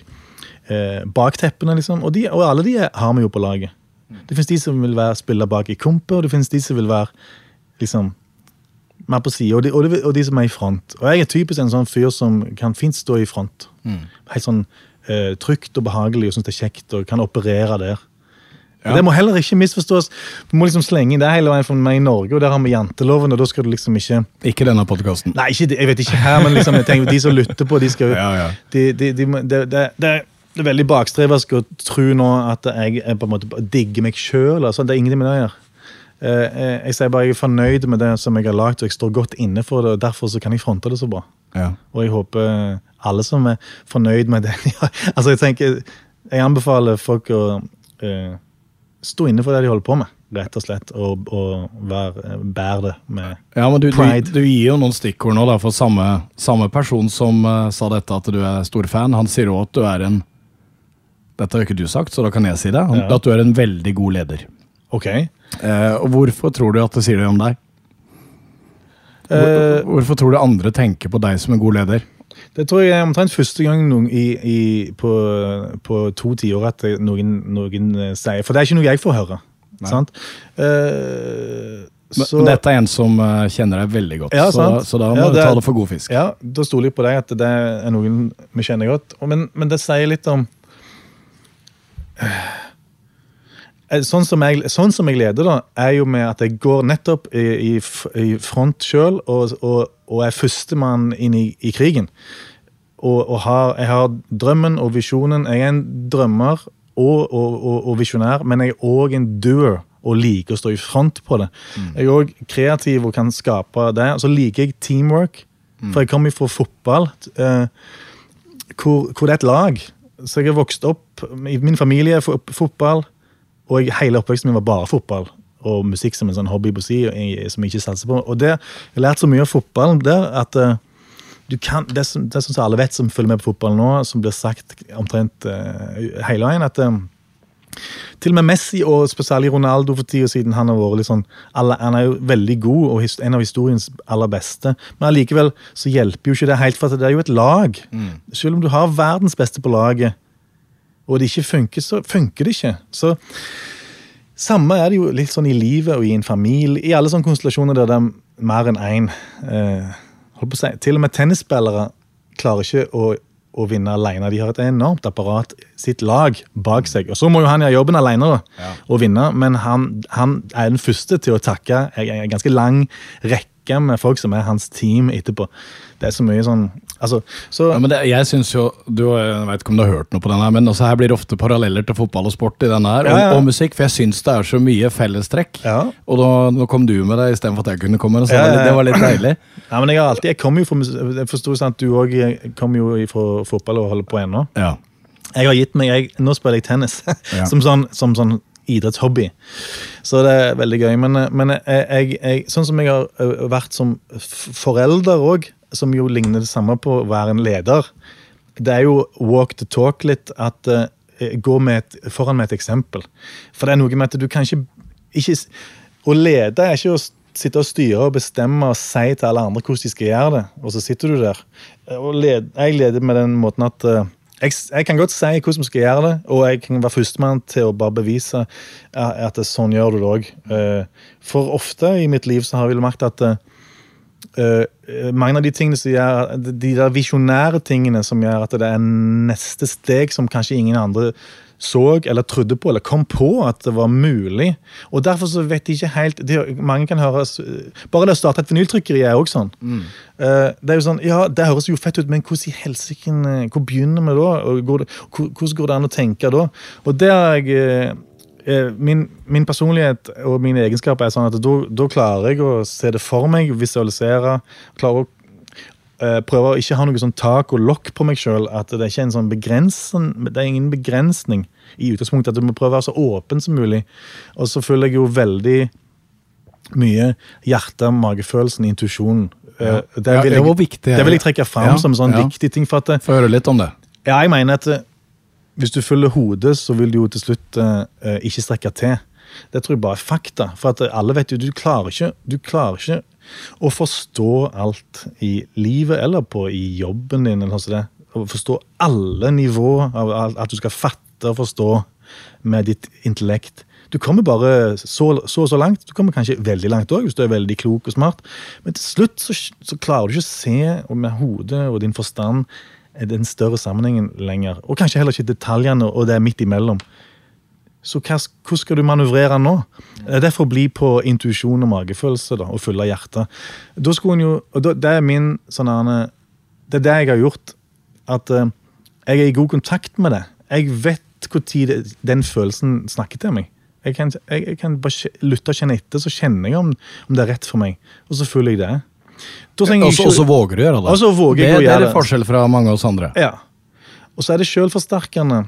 Eh, bakteppene, liksom. Og, de, og, alle de har vi jo på laget. Det fins de som vil være spille bak i komper, og det fins de som vil være liksom mer på sida, og, og, og de som er i front. Og jeg er typisk en sånn fyr som kan fint stå i front. Helt sånn eh, trygt og behagelig og syns det er kjekt og kan operere der. Ja. Det må heller ikke misforstås. Du må liksom slenge inn det hele veien for meg i Norge, og der har vi janteloven, og da skal du liksom ikke Ikke denne podkasten. Nei, ikke, jeg vet ikke her, men liksom, jeg tenker, de som lytter på, de skal jo Ja, ja. de, de, de, det, det, er veldig bakstreversk å tro nå at jeg er på en måte digger meg sjøl. Altså, det er ingenting med det å gjøre. Eh, eh, Jeg sier bare jeg er fornøyd med det som jeg har lagd, og jeg står godt inne for det. og Derfor så kan jeg fronte det så bra. Ja. Og jeg håper alle som er fornøyd med det [laughs] ja, Altså, jeg tenker, jeg anbefaler folk å eh, stå inne for det de holder på med, rett og slett. Og, og være, bære det med Ja, men du, du, Pride. du gir jo noen stikkord nå, da, for samme, samme person som uh, sa dette, at du er stor fan. Han sier òg at du er en Dette har jo ikke du sagt, så da kan jeg si det. Han, Ja. At du er en veldig god leder. Ok. Eh, og hvorfor tror du at det sier det om deg? Hvor, Eh, hvorfor tror du andre tenker på deg som en god leder? Det tror jeg er omtrent første gang noen i, i, på, på to tiår at noen, noen eh, sier For det er ikke noe jeg får høre. Sant? Eh, så, dette er en som kjenner deg veldig godt, Ja, så, så da må Ja, du ta det for god fisk. ja, da stoler jeg på deg at det er noen vi kjenner godt. Men, men det sier litt om Eh, Sånn som, jeg, sånn som jeg leder, da, er jo med at jeg går nettopp i, i, i front sjøl og, og, og er førstemann inn i, i krigen. Og, og har, jeg har drømmen og visjonen. Jeg er en drømmer og, og, visjonær, men jeg er òg en doer og liker å stå i front på det. Jeg er òg kreativ og kan skape det. Og så liker jeg teamwork, for jeg kommer fra fotball. eh, hvor, hvor det er et lag. Så jeg har vokst opp i min familie fo- fotball, og jeg, hele oppveksten min var bare fotball. Og musikk som en sånn hobby på si, som jeg ikke satser på. Og det, jeg har lært så mye av fotballen der at eh, du kan, det, som, det som alle vet som følger med på fotball nå, som blir sagt omtrent uh, hele veien, at eh, til og med Messi og spesielt Ronaldo for tida siden han har vært litt sånn, alle, han er jo veldig god og en av historiens aller beste. Men allikevel så hjelper jo ikke det helt, for det er jo et lag. Selv om du har verdens beste på laget, og det ikke funker, så funker det ikke. Så samme er det jo litt sånn i livet og i en familie, i alle sånne konstellasjoner der det er mer enn én. Eh, holdt på å si, til og med tennisspillere klarer ikke å, å vinne alene. De har et enormt apparat, sitt lag, bak seg. Og så må jo han gjøre jobben alene da, og vinne, men han, han er den første til å takke en ganske lang rekke med folk som er hans team etterpå. Det er så mye sånn altså, så, Ja, men det, jeg synes jo, du, eh, Jeg vet ikke om du har hørt noe på den her, men også her blir det ofte paralleller til fotball og sport i denne her, og, Ja, ja. og musikk, for jeg syns det er så mye fellestrekk. Ja. Og da, nå kom du med det istedenfor at jeg kunne komme, så det, det var litt deilig. [clears throat] Ja, men jeg har alltid, jeg kom jo fra, jeg sånn at du også kommer jo fra fotball og holder på ennå. Ja. Jeg har gitt meg, jeg, nå spiller jeg tennis, [laughs] som, sånn, som sånn idrettshobby. Så det er veldig gøy. Men, men jeg, jeg, jeg, sånn som jeg har vært som forelder òg, som jo ligner det samme på å være en leder, det er jo walk the talk litt. At uh, gå med et, foran med et eksempel. For det er noe med at du kan ikke, ikke Å lede er ikke å sitte og styre og bestemme og si til alle andre hvordan de skal gjøre det, og så sitter du der. Og led, jeg leder med den måten at uh, jeg, jeg kan godt si hvordan vi skal gjøre det, og jeg kan være førstemann til å bare bevise at det, sånn gjør du det òg. For ofte i mitt liv så har vel merket at eh, mange av de tingene som gjør, de der visjonære tingene som gjør at det er neste steg som kanskje ingen andre så eller trodde på, eller kom på at det var mulig. Og derfor så vet de ikke helt de, Mange kan høre Bare det å starte et vinyltrykkeri er også sånn. Eh, det er jo sånn, ja, det høres jo fett ut, men hvordan i helsike Hvor begynner vi da? Går det, hvordan går det an å tenke da? Og det har jeg min, min personlighet og mine egenskaper er sånn at da, klarer jeg å se det for meg, visualisere. klarer å eh, Prøve å ikke ha noe sånn tak og lokk på meg sjøl. At det er sånn det er ingen begrensning i utgangspunktet. At du må prøve å være så åpen som mulig. Og så føler jeg jo veldig mye hjerte, magefølelsen, intuisjonen. Eh, det, Ja, vil det var jeg- viktig. det vil jeg trekke fram Ja, som en sånn ja. viktig ting. for at Få høre litt om det. ja, jeg mener at eh, hvis du følger hodet, så vil du jo til slutt eh, eh, ikke strekke til. Det tror jeg bare er fakta. For alle vet jo, du klarer ikke, du klarer ikke å forstå alt i livet eller på i jobben din. eller noe sånt. Forstå alle nivåer av at du skal fatte og forstå med ditt intellekt. Du kommer bare så så, og så langt. Du kommer kanskje veldig langt òg, hvis du er veldig klok og smart. Men til slutt så, så klarer du ikke å se med hodet og din forstand den større sammenhengen lenger. Og kanskje heller ikke detaljene og det er midt imellom. Så hva, hvordan skal du manøvrere nå? Det er derfor bli på intuisjon og magefølelse da, og følge hjertet. Da skulle hun jo, og da, Det er min sånn Det er det jeg har gjort. At uh, jeg er i god kontakt med det. Jeg vet når den følelsen snakker til meg. Jeg kan, jeg, jeg kan bare lytte og kjenne etter, så kjenner jeg om, om det er rett for meg. Og så følger jeg det. Og så våger du gjøre det. Også våger det, å det er forskjell fra mange av oss andre. Ja. Og så er det sjølforsterkende.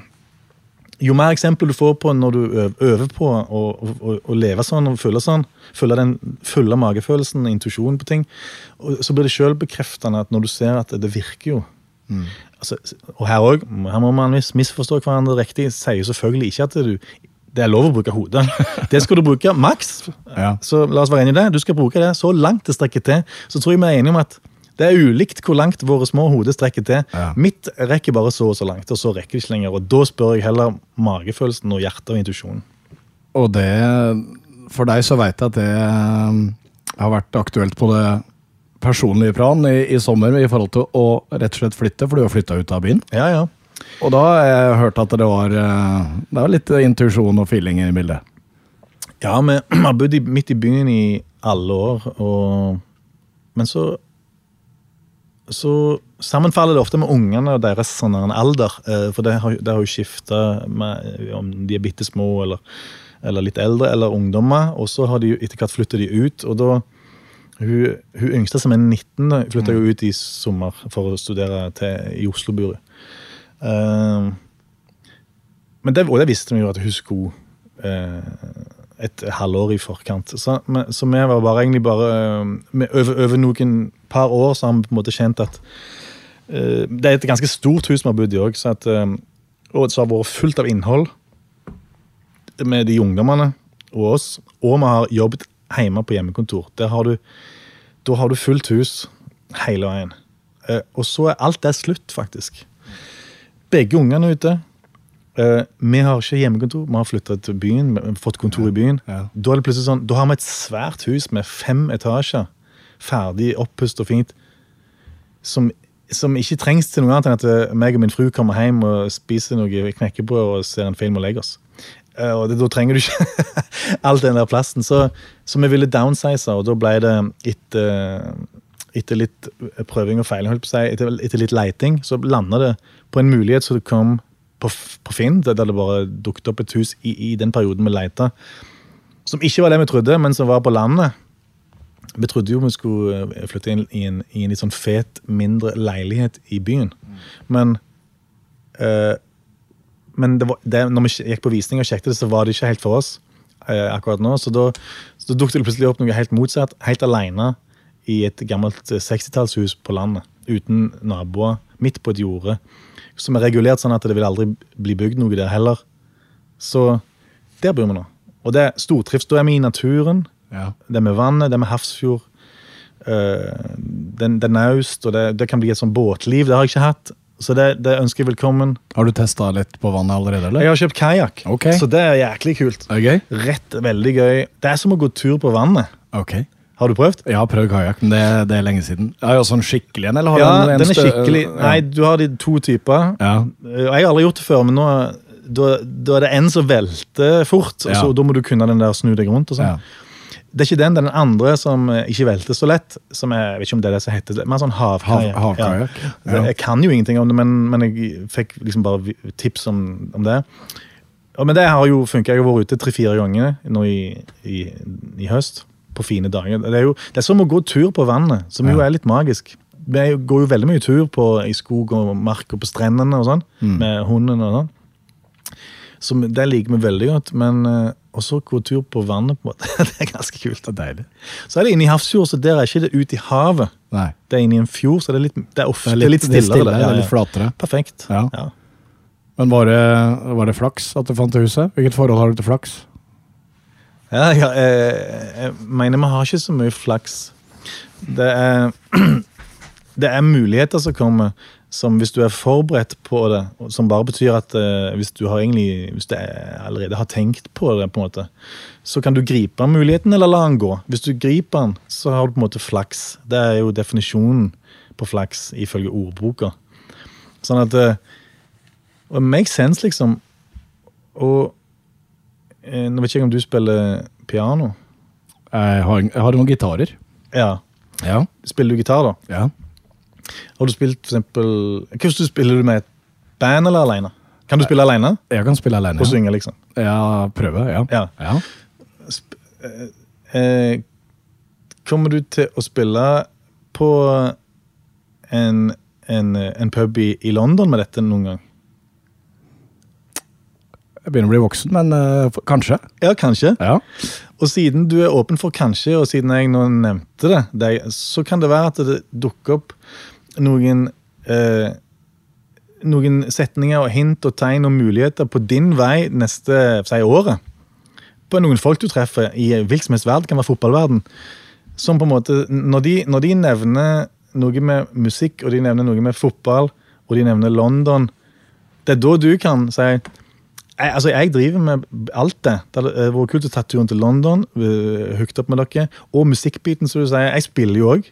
Jo mer eksempler du får på når du øver på å, å, å, leve sånn og føle sånn, følge den fulle magefølelsen og intuisjonen på ting, så blir det sjølbekreftende at når du ser at det, virker jo. Altså, og her òg, her må man misforstå hverandre riktig. Sier selvfølgelig ikke at du det er lov å bruke hodet. Det skal du bruke maks. Ja. Så la oss være enige i det. Du skal bruke det så langt det strekker til. Så tror jeg vi er enige om at det er ulikt hvor langt våre små hoder strekker til. Ja. Mitt rekker bare så og så langt, og så rekker det ikke lenger. Og da spør jeg heller magefølelsen og hjertet og intuisjonen. Og det For deg så veit jeg at det eh, har vært aktuelt på det personlige plan i, i sommer i forhold til å rett og slett flytte, for du har flytta ut av byen. Ja, ja. Og da har jeg hørt at det var, eh, det var litt intuisjon og feeling i bildet. Ja, vi [clears throat] har bodd midt i byen i alle år, og Men så Så sammenfaller det ofte med ungene og deres sånn alder. eh, For det har, det har jo skifta om de er bitte små eller, eller litt eldre, eller ungdommer. Og så har de etter hvert flyttet de ut, og da Hun, hun yngste, som er 19, da, flytta jo ut i sommer for å studere til, i Oslo-buret. Eh, men det, og det visste vi jo at hun skulle eh, et halvår i forkant. Så, men, så vi var bare egentlig bare eh, over, over noen par år så har vi på en måte kjent at eh, Det er et ganske stort hus vi har bodd i òg, uh, og så har vært fullt av innhold med de ungdommene og oss. Og vi har jobbet hjemme på hjemmekontor. Har du, da har du fullt hus hele veien. Eh, og så er alt det slutt, faktisk. Begge ungene ute. Eh, vi har ikke hjemmekontor, vi har flytta til byen. vi har fått kontor i byen. Ja. Da er det plutselig sånn, da har vi et svært hus med fem etasjer. Ferdig oppustet og fint. Som, som ikke trengs til noe annet enn at eh, meg og min fru kommer hjem og spiser noe knekkebrød og ser en film og legger oss. Eh, og det, Da trenger du ikke [laughs] all den der plassen. Så, så vi ville downsize, og da ble det etter, etter litt prøving og feiling, seg, etter, etter litt leiting, så landa det på en mulighet som kom på, på Finn, der det bare dukket opp et hus i, i den perioden vi leita. Som ikke var det vi trodde, men som var på landet. Vi trodde jo vi skulle eh, flytte inn i en, i en litt sånn fet, mindre leilighet i byen. Men øh, men det var, det, når vi gikk på visning og sjekket det, så var det ikke helt for oss eh, akkurat nå. Så da, så dukket det plutselig opp noe helt motsatt. Helt alene i et gammelt eh, 60-tallshus på landet. Uten naboer. Midt på et jorde. Som er regulert sånn at det vil aldri bli bygd noe der heller. Så der bor vi nå. Og det er stortrives. Da er vi i naturen. Ja. Det er med vannet, det er med havsfjord. eh, det, det er naust, og det, det kan bli et sånn båtliv. Det har jeg ikke hatt. Så det, det ønsker jeg velkommen. Har du testa litt på vannet allerede, eller? Jeg har kjøpt kajakk, Ok. så det er jæklig kult. Okay. Rett, veldig gøy. Det er som å gå tur på vannet. Ok. Har du prøvd? Jeg har prøvd kajakk, men det, det er lenge siden. Har jo sånn skikkelig en, eller har Ja, den, en, en den er skikkelig Nei, du har de to typer. Ja. Eh, Jeg har aldri gjort det før, men nå da, da er det en som velter fort, og så, Ja. da må du kunne den der snu deg rundt. og sånn. Ja. Det er ikke den, det er den andre som eh, ikke velter så lett. Som er, jeg vet ikke om det er det som heter det, men sånn havkajakk. Hav- havkajakk, Ja. ja. Jeg kan jo ingenting om det, men, men jeg fikk liksom bare tips om, om det. Men det har jo funka. Jeg har vært ute tre-fire ganger nå i, i, i høst. På fine dager. Det er jo det er som å gå tur på vannet, som jo er litt magisk. Vi går jo veldig mye tur på, i skog og mark og på strendene og sånn, Mm. med hunden og sånn. Så det liker vi veldig godt. Men eh, også gå tur på vannet, på en måte. [laughs] det er ganske kult. Det er deilig. Så er det inne i Hafrsfjord, så der er ikke det ut i havet. Nei. Det er inne i en fjord, så det er, litt, det er ofte Det er litt, litt stillere. stille, der. det Ja, ja. litt flatere. Perfekt. Ja. Men var det, var det flaks at du fant huset? Hvilket forhold har du til flaks? Ja, jeg, jeg mener vi har ikke så mye flaks. Det er [clears throat] det er muligheter som kommer, som hvis du er forberedt på det, som bare betyr at eh, hvis du egentlig, hvis du er- allerede har tenkt på det, på en måte, så kan du gripe muligheten eller la den gå. Hvis du griper den, så har du på en måte flaks. Det er jo definisjonen på flaks ifølge ordboka. Sånn at eh, Og it makes sense, liksom. Og eh, Nå vet ikke jeg om du spiller piano. Jeg har, jeg har noen gitarer. Ja. Ja. Spiller du gitar, da? ja. Har du spilt for eksempel Hvordan spiller du med et band eller alene? Kan du spille alene Jeg kan spille alene. og synge, liksom? Ja, prøve. Ja. Ja. ja. Eh, kommer du til å spille på en, en, en pub i, i London med dette noen gang? Jeg begynner å bli voksen, men uh, kanskje. Ja, kanskje. Ja. Og siden du er åpen for kanskje, og siden jeg nå nevnte det, det så kan det være at det dukker opp noen uh, noen setninger og hint og tegn og muligheter på din vei neste si, året. På noen folk du treffer i hvilken som helst verden, kan være fotballverden. Som på en måte, når de, når de nevner noe med musikk, og de nevner noe med fotball, og de nevner London, det er da du kan si jeg, altså, jeg driver med alt det. Det hadde vært kult å ta turen til London, uh, hooket opp med dere. Og musikkbiten, som du sier. Jeg spiller jo òg.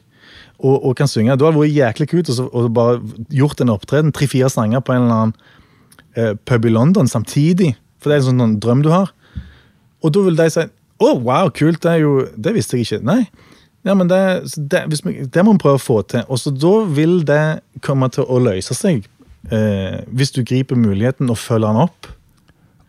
Og, og kan synge. Det hadde vært jæklig kult å bare gjort en opptreden, tre-fire sanger på en eller annen eh, pub i London samtidig. For det er en sånn, sånn drøm du har. Og da vil de si å, wow, kult, det, er jo, det visste jeg ikke. Nei. Ja, men det, det, vi, det må vi prøve å få til. Og så da vil det komme til å løse seg. Eh, hvis du griper muligheten og følger den opp.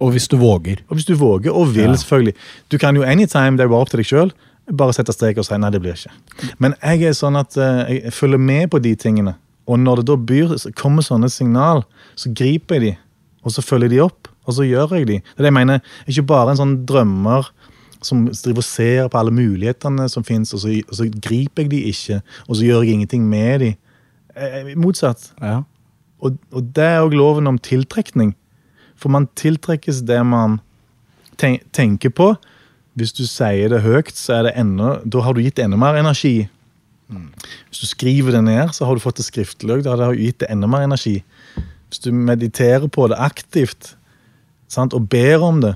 Og hvis du våger. Og hvis du våger, og vil, Ja. selvfølgelig. Du kan jo anytime, det er bare opp til deg sjøl, bare sette strek og si nei, det blir ikke. Men jeg er sånn at uh, jeg følger med på de tingene. Og når det da byr, kommer sånne signal, så griper jeg de, og så følger de opp, og så gjør jeg de. Det er det jeg mener. Ikke bare en sånn drømmer som driver og ser på alle mulighetene som fins, og, så- og så griper jeg de ikke, og så gjør jeg ingenting med de. Eh, Motsatt. Ja. Og, og det er òg loven om tiltrekning. For man tiltrekkes det man ten tenker på. Hvis du sier det høyt, så er det enda, da har du gitt enda mer energi. Hvis du skriver det ned, så har du fått det skriftlig. Da har du gitt det enda mer energi. Hvis du mediterer på det aktivt sant, og ber om det,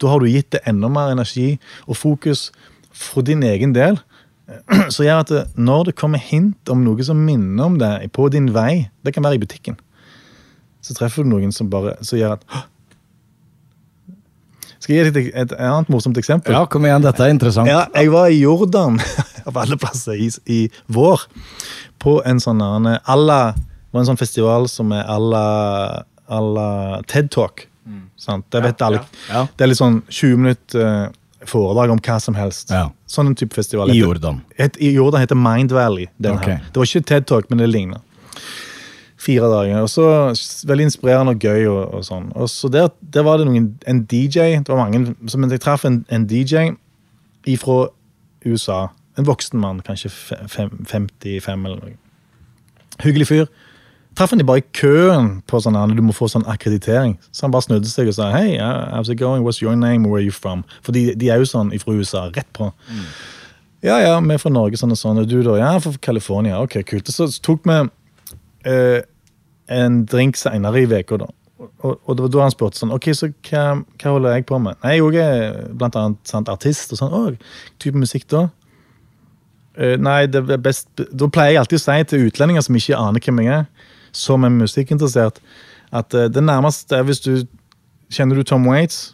da har du gitt det enda mer energi og fokus for din egen del. [clears throat] Så gjør at det, når det kommer hint om noe som minner om det på din vei, det kan være i butikken, så treffer du noen som bare så gjør at Skal jeg gi deg et, et annet morsomt eksempel? ja, kom igjen, dette er interessant. Ja, jeg var i Jordan, [laughs] av alle plasser, i, i vår. På en sånn alla, var en sånn festival som er à la TED Talk. Sant? Det vet alle. ja. Det er litt sånn 20 minutter eh, foredrag om hva som helst. Ja. Sånn en type festival. I Jordan. I Jordan heter Mind Valley. Den Ok. her. Det var ikke TED Talk, men det ligner. Fire dager. og så Veldig inspirerende og gøy. og, og sånn. Og så der, der var det noen, en DJ. Det var mange, som Men jeg traff en, en DJ fra USA. En voksen mann, kanskje fem, 55 eller noe. Hyggelig fyr. Traff han de bare i køen på sånn du må få sånn akkreditering. Så han bare snudde seg og sa hei, uh, how's it going, what's your name, where are you from? For de, de er jo sånn fra USA, rett på. Ja, ja, vi er fra Norge, sånn og sånn. Og du da? Ja, fra California. Ok, kult. Så tok vi eh, en drink senere i uka, da. Og, og det var da han spurte sånn, ok, så hva, hva holder jeg på med? Nei, jeg er blant annet sant, artist og sånn. Å, type musikk da? Uh, nei, det er best Da pleier jeg alltid å si til utlendinger som ikke aner hvem jeg er, som er musikkinteressert, at uh, det nærmeste er hvis du Kjenner du Tom Waits?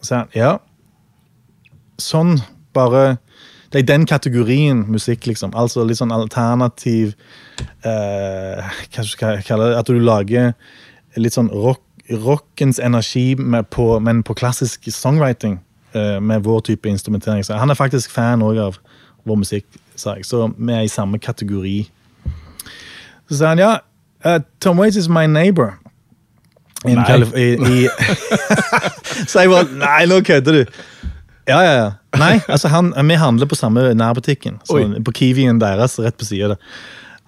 Så sier han ja. Sånn, bare Det er den kategorien musikk, liksom. Altså litt sånn alternativ eh, Hva skal jeg kalle det? At du lager litt sånn rock, rockens energi, med på, men på klassisk songwriting. eh, med vår type instrumentering. Så han er faktisk fan også av vår musikk, sa jeg. Så vi er i samme kategori. Så sa han ja, uh, Tom Waits is my neighbor. In Nei. I, i [laughs] Så jeg bare Nei, nå kødder du. Ja, ja, ja. Nei, altså han, vi handler på samme nærbutikken. Sånn, på Kiwien deres, rett på sida.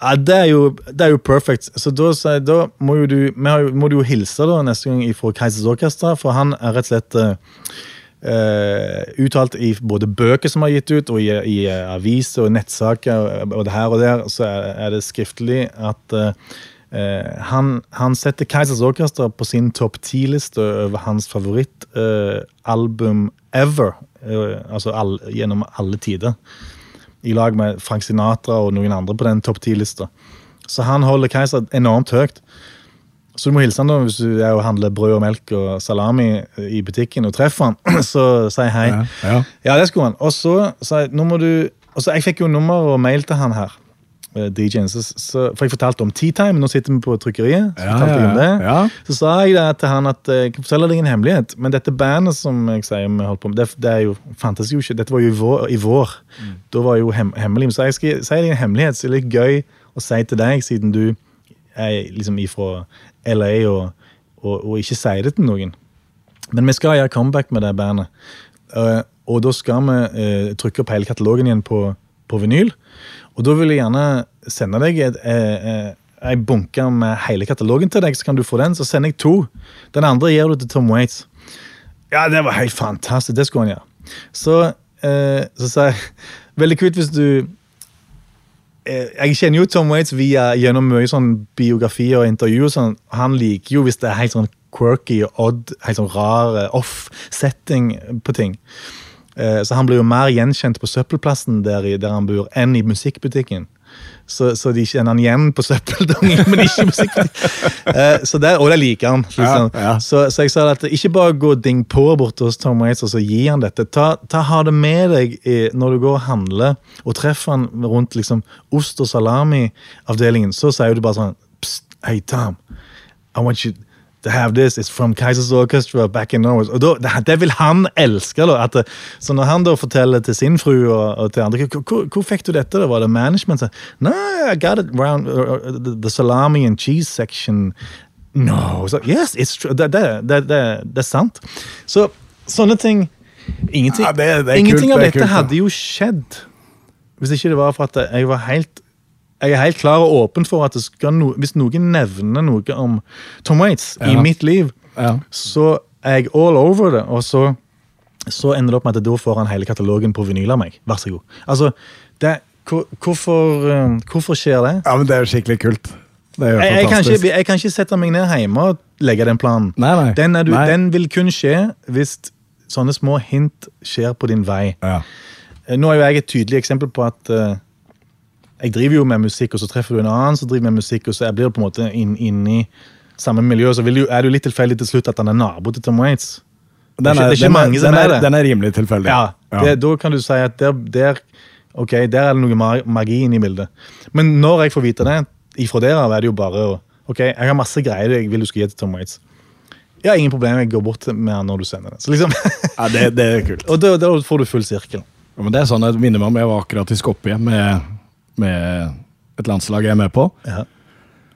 Ja, det, er jo, det er jo perfect. Så da, da må, jo du, har, må du jo hilse da neste gang fra Keisers Orkester, for han er rett og slett Uh, uttalt i både bøker som er gitt ut, og i, i eh, aviser og nettsaker, og det her og der, så er, er det skriftlig at eh, han, han setter Keisers Orkester på sin topp ti-liste over hans favorittalbum ever. eh, altså all, gjennom alle tider. I lag med Frank Sinatra og noen andre på den topp ti-lista. Så han holder Keiser enormt høyt. Så du må hilse han da hvis du er handler brød og melk og salami i butikken og treffer han. [clears throat] Så si hei. Ja, ja. Ja, det skulle han. Og så sa jeg nå må du og så Jeg fikk jo nummer og mail til han her. Så, så, For jeg fortalte om T-Time Nå sitter vi på trykkeriet. Så, Ja, ja, ja, ja. så sa jeg det til han at eh, jeg kan fortelle deg en hemmelighet. Men dette bandet som jeg sier vi holdt på med, det, det er jo, fantes jo ikke. Dette var jo i vår. I vår. Da var jo hem, hemmelig. Så jeg skal si deg en hemmelighet som er litt gøy å si til deg, siden du er liksom ifra LA og, og, og ikke sier det til noen. Men vi skal gjøre comeback med det bandet. Uh, og da skal vi uh, trykke opp hele katalogen igjen på, på vinyl. Og da vil jeg gjerne sende deg et, eh, eh, ei bunke med hele katalogen til deg, så kan du få den. Så sender jeg to. Den andre gir du til Tom Waits. Ja, det var helt fantastisk. Det skulle han gjøre. Så, eh, så sa jeg Veldig kult hvis du eh, Jeg kjenner jo Tom Waits via, gjennom mye sånn biografi og intervjuer. og Sånn. Han liker jo hvis det er helt sånn quirky og odd, helt sånn rar eh, off-setting på ting. Eh, Så han blir jo mer gjenkjent på søppelplassen der, der han bor, enn i musikkbutikken. Så, så de kjenner han igjen på søppeldungen, men ikke i musikkbutikken. [laughs] Eh, Så det, og det liker han. Liksom. Ja, ja. Så, så jeg sa at ikke bare gå ding på bort hos Tom Waits og så gi han dette. Ta, ta Ha det med deg i, når du går og handler og treffer han rundt liksom ost- og salami-avdelingen. Så sier du bare sånn Psst, hey Tom, I want you to have this. is from Kaisers Orchestra back in Norway. Og da, det, vil han elske. Da, at så når han da forteller til sin fru og, og til andre hvor, fikk du dette? da? Var det management? No, I got it around uh, uh, the, salami and cheese section. No. so, yes, it's true. Det, det, det, det, det er sant. Så sånne ting Ingenting, Ja, det- det ingenting kult, av det dette kult, hadde jo skjedd hvis ikke det var for at jeg var helt jeg er helt klar og åpen for at det skal no, hvis noen nevner noe om Tom Waits i mitt liv, Ja. så er jeg all over det. Og så, så ender det opp med at da får han hele katalogen på vinyl av meg. Vær så god. Altså, det, hvor, hvorfor, eh, hvorfor skjer det? ja, men det er jo skikkelig kult. Det er jo Jeg, jeg, kan ikke, jeg kan ikke sette meg ned hjemme og legge den planen. Nei, nei. Den, er du, Nei. den vil kun skje hvis sånne små hint skjer på din vei. Ja. Eh, Nå er jo jeg et tydelig eksempel på at eh, jeg driver jo med musikk, og så treffer du en annen som driver med musikk, og så blir det på en måte inn, i samme miljø, så du, er det jo litt tilfeldig til slutt at han er nabo til Tom Waits. Den det er ikke den mange som den er det. Den er rimelig tilfeldig. Ja, Det, Da kan du si at der, der, okay, der er det noe magi inne i bildet. Men når jeg får vite det, ifra der av er det jo bare å Ok, jeg har masse greier jeg vil du skal gi til Tom Waits. Ja, ingen problem, jeg går bort med han når du sender det. Så liksom, [laughs] Ja, det, det er kult. og da, da får du full sirkel. Ja, men det er sånn, Jeg minner meg om jeg var akkurat i Skopje med, med et landslag jeg er med på. Ja.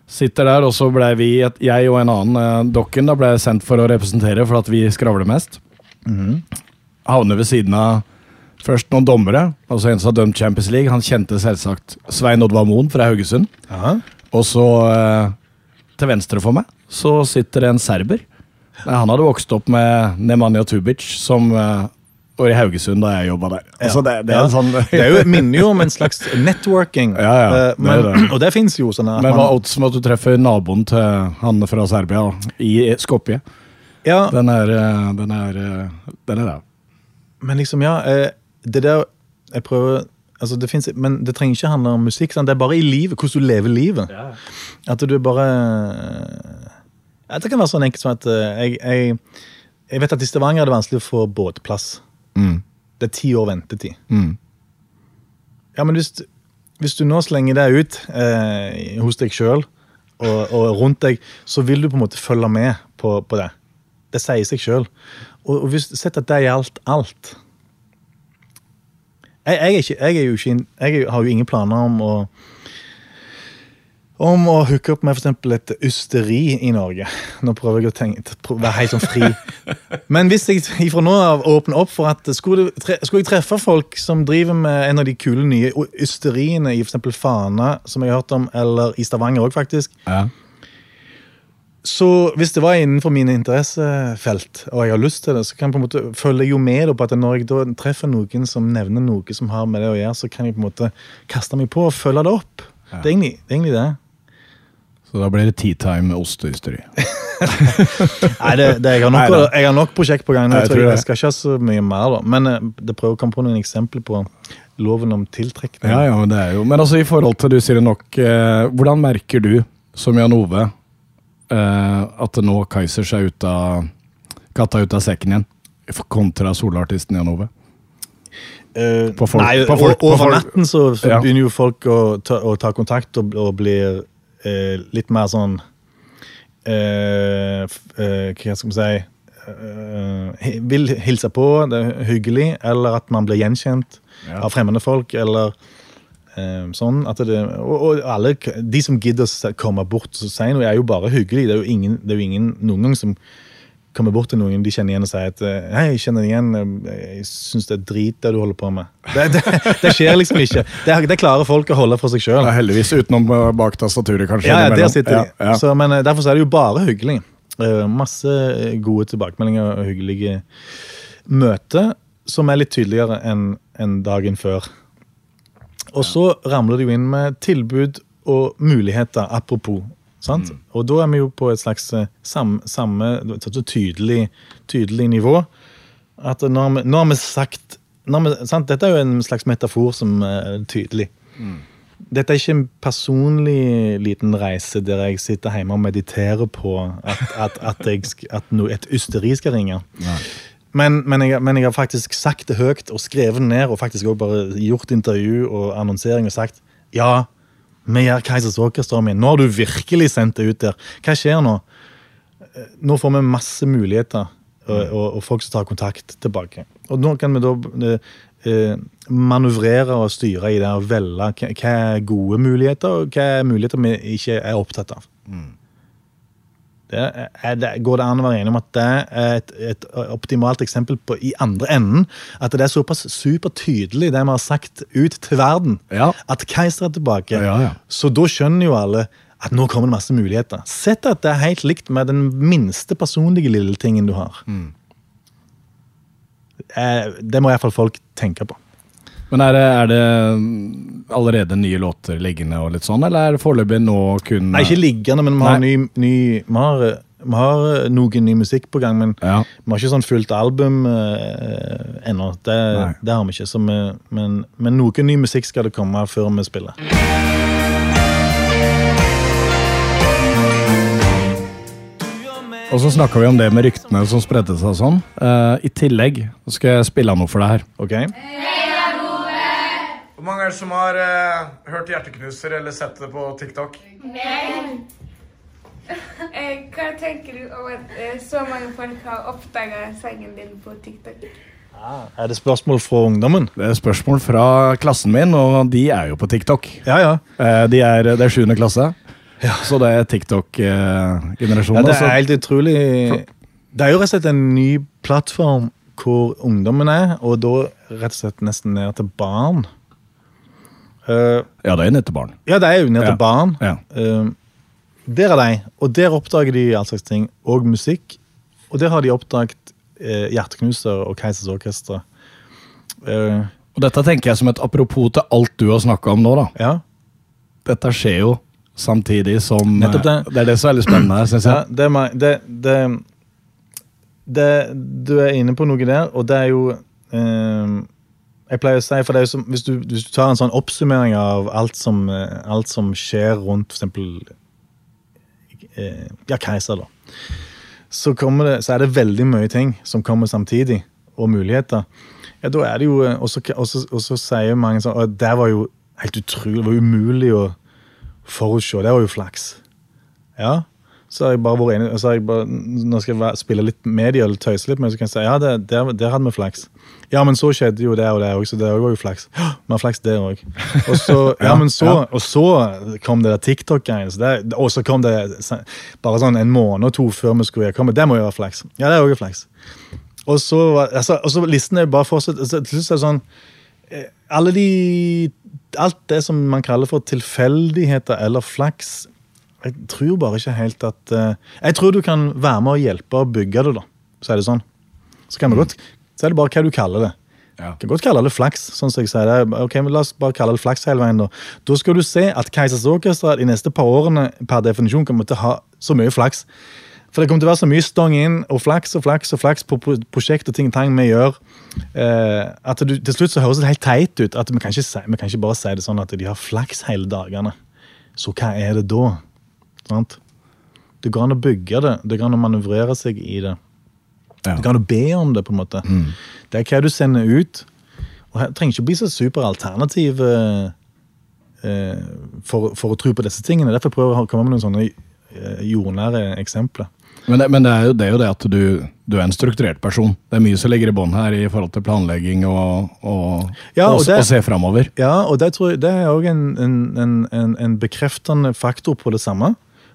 Sitter der, og så ble vi, jeg og en annen, eh, Dokken, da ble sendt for å representere for at vi skravler mest. Havner ved siden av først noen dommere, altså en som har dømt Champions League. Han kjente selvsagt Svein Oddvar Moen fra Haugesund. Aha. Og så, eh, til venstre for meg, så sitter det en serber. Han hadde vokst opp med Nemanja Tubic, som var i Haugesund da jeg jobba der. Altså, det, det er en sånn [laughs] Det er jo, minner jo om en slags networking. [laughs] Ja, ja, Eh, det men, er det. Og det fins jo sånne at Men hva man- er oddsen at du treffer naboen til han fra Serbia i Skopje? ja, Den er eh, Den er eh, Den er der. Men liksom, ja Det der Jeg prøver altså det finnes, Men det trenger ikke handle om musikk. Sant? Det er bare i livet, hvordan du lever livet. At du bare ja, Det kan være sånn enkelt som at jeg, jeg, jeg vet at i Stavanger er det vanskelig å få båtplass. Mm. Det er ti år ventetid. Mm. Ja, men hvis, hvis du nå slenger deg ut eh, hos deg sjøl og, og rundt deg, så vil du på en måte følge med på, på det. Det sier seg sjøl. Og, og hvis Sett at det gjaldt alt. Jeg, jeg, er ikke, jeg, er ikke, jeg har jo ingen planer om å om å hooke opp med for et ysteri i Norge. Nå prøver jeg å tenke, være helt sånn fri. [laughs] Men hvis jeg ifra nå av åpner opp for at skulle, skulle jeg treffe folk som driver med en av de kule nye ysteriene i eksempel Fana, som jeg har hørt om, eller i Stavanger òg, faktisk, Ja. Så hvis det var innenfor mine interessefelt, og jeg har lyst til det, så kan jeg på en måte følge jo med på at når jeg da treffer noen som nevner noe som har med det å gjøre, så kan jeg på en måte kaste meg på og følge det opp. Det, er egentlig, det er egentlig det. Så da blir det tea time med ostehysteri. [laughs] Nei, det, det, jeg, har nok, Neida. jeg har nok prosjekt på gang. nå, Jeg Jeg, tror jeg, jeg skal ikke ha så mye mer, da. Men eh, det prøver å komme på noen eksempler på loven om tiltrekning. Ja, ja, men det er jo Men altså, i forhold til du sier det nok, eh, hvordan merker du, som Jan Ove, eh, at nå Kaiser seg ut av katta ut av sekken igjen? Kontra solartisten Jan Ove? Eh, På folk- nei, på folk- over på folk- natten så, så Ja. begynner jo folk å ta, å ta kontakt og, og blir eh, litt mer sånn eh, eh, Hva skal vi si eh, Vil hilse på, det er hyggelig, eller at man blir gjenkjent Ja. av fremmede folk, eller eh, sånn. At det, og, og alle, de som gidder å komme bort og si noe, er jo bare hyggelig. Det er jo ingen, det er jo ingen noen gang som kommer bort til noen de kjenner igjen og sier at eh, Hei, jeg kjenner deg igjen, jeg syns det er drit det du holder på med. Det, det, det skjer liksom ikke. Det, det klarer folk å holde for seg sjøl. Ja, heldigvis utenom bak tastaturet, kanskje. Ja, der sitter de. Ja, ja. Så, men eh, derfor så er det jo bare hyggelig. Eh, masse gode tilbakemeldinger og hyggelige møter som er litt tydeligere enn en dagen før. Og så ramler det jo inn med tilbud og muligheter, apropos. Sant? Og da er vi jo på et slags eh, sam, samme et så tydelig, tydelig nivå. At nå har vi, nå har vi sagt når vi, sant? Dette er jo en slags metafor som er tydelig. Dette er ikke en personlig liten reise der jeg sitter hjemme og mediterer på at, at, at, jeg, at no, et ysteri skal ringe. Men, men, jeg, men jeg har faktisk sagt det høyt og skrevet det ned og faktisk også bare gjort intervju og annonsering og sagt ja, vi gjør Keisers Orkester min. Nå har du virkelig sendt det ut der. Hva skjer nå? Nå får vi masse muligheter og, og, og folk som tar kontakt tilbake. Og nå kan vi da eh, eh, manøvrere og styre i det og velge hva er gode muligheter, og hva er muligheter vi ikke er opptatt av. Det er, det, går det an å være enig om at det er et, et optimalt eksempel på i andre enden? At det er såpass supertydelig, det vi har sagt ut til verden, Ja. at Keiser er tilbake. Ja, ja. Så da skjønner jo alle at nå kommer det masse muligheter. Sett at det er helt likt med den minste personlige lille tingen du har. Mm. Det må iallfall folk tenke på. Men er det, er det mm, allerede nye låter liggende og litt sånn, eller er det foreløpig nå kun Nei, ikke liggende, men vi har, ny, ny, vi har, vi har noe ny musikk på gang. Men Ja. vi har ikke sånn fullt album uh, ennå. Det, det har vi ikke. Så vi, men, men noe ny musikk skal det komme før vi spiller. Og så snakka vi om det med ryktene som spredte seg sånn. Uh, I tillegg så skal jeg spille noe for deg her. Ok? Hvor mange er det som har eh, hørt Hjerteknuser eller sett det på TikTok? Eh, hva tenker du om at eh, så mange folk har oppdaga sangen din på TikTok? Er det spørsmål fra ungdommen? Det er spørsmål fra klassen min, og de er jo på TikTok. Ja, ja. Eh, de er, det er sjuende klasse, Ja. så det er TikTok-generasjonen. ja det altså. er helt utrolig. Det er jo rett og slett en ny plattform hvor ungdommen er, og da rett og slett nesten ned til barn. Eh, ja, det er ned til barn. ja, det er jo til Ja. barn. Ja. Uh, der er de, og der oppdager de all slags ting, og musikk. Og der har de oppdaget uh, Hjerteknuser og Keisers Orkester. Uh, Og dette tenker jeg som et apropos til alt du har snakka om nå. da. ja. Dette skjer jo samtidig som det. Det er det som er veldig spennende her, syns ja jeg. det, er meg- det, det, det Du er inne på noe der, og det er jo Jeg pleier å si, for som, hvis, du, hvis du tar en sånn oppsummering av alt som, eh, alt som skjer rundt eksempel eh, Ja, Keiser, da. Så, det, så er det veldig mye ting som kommer samtidig, og muligheter. Ja, da er det jo så, og så, sier mange sånn det var jo helt utrolig, det var umulig å forutse. Det var jo flaks. Ja. Så har jeg bare vært enig, så har jeg bare, Nå skal jeg spille litt medie eller tøyse litt men så kan jeg si ja, det, der, der hadde vi flaks. Ja, men så skjedde jo det og det òg, så det var jo flaks. «Hå, [gasps] Vi har flaks der òg. Og så, [laughs] ja, men så, og så kom det der TikTok-greiene. Og så kom det bare sånn en måned og to før vi skulle komme. Det må jo være flaks. Ja, det er òg flaks. Og så, altså, og så listen er bare fortsatt altså, Til slutt er det sånn eh, Alle de Alt det som man kaller for tilfeldigheter eller flaks, Jeg tror bare ikke helt at eh, Jeg tror du kan være med å hjelpe å bygge det, da. Så er det sånn. Så kan vi godt Så er det bare hva du kaller det. Ja. Kan godt kalle det flaks. sånn som jeg sier det. Ok, men La oss bare kalle det flaks hele veien. Da Da skal du se at Keisers Orkestra de neste par årene per definisjon kommer til å ha så mye flaks. For det kommer til å være så mye stong inn og flaks og flaks og flaks på pro- prosjekt og ting og tang vi gjør, eh, at du, til slutt så høres det helt teit ut. at Vi kan, ikke vi kan ikke bare si det sånn at de har flaks hele dagene. Så hva er det da? Sant? Det går an å bygge det. Det går an å manøvrere seg i det. Ja. Du kan å be om det, på en måte. Det er hva du sender ut. Og her trenger ikke bli så superalternativ eh, eh, for, for å tro på disse tingene. Derfor prøver jeg å komme med noen sånne eh, jordnære eksempler. Men, det, men det, er jo, det er jo det at du, du er en strukturert person. Det er mye som ligger i bånn her i forhold til planlegging og, og, Ja, og og, det- og se framover. Ja, og det, tror jeg, det er òg en, en, en, en bekreftende faktor på det samme.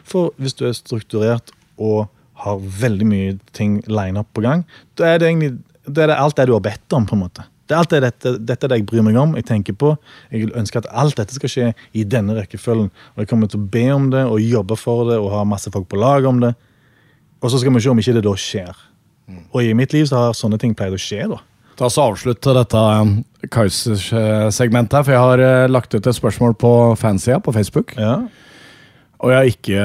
For hvis du er strukturert og har veldig mye ting line opp på gang, da er det egentlig da er det alt det du har bedt om. på en måte. Det er alt det, dette, dette er det jeg bryr meg om, jeg tenker på. Jeg ønsker at alt dette skal skje i denne rekkefølgen. Og jeg kommer til å be om det og jobbe for det og ha masse folk på lag om det. Og så skal vi se om ikke det da skjer. Og i mitt liv så har sånne ting pleid å skje. da. Ta oss Avslutte dette um, Kaizers-segmentet, for jeg har eh, lagt ut et spørsmål på fansida på Facebook. Ja. Og jeg har ikke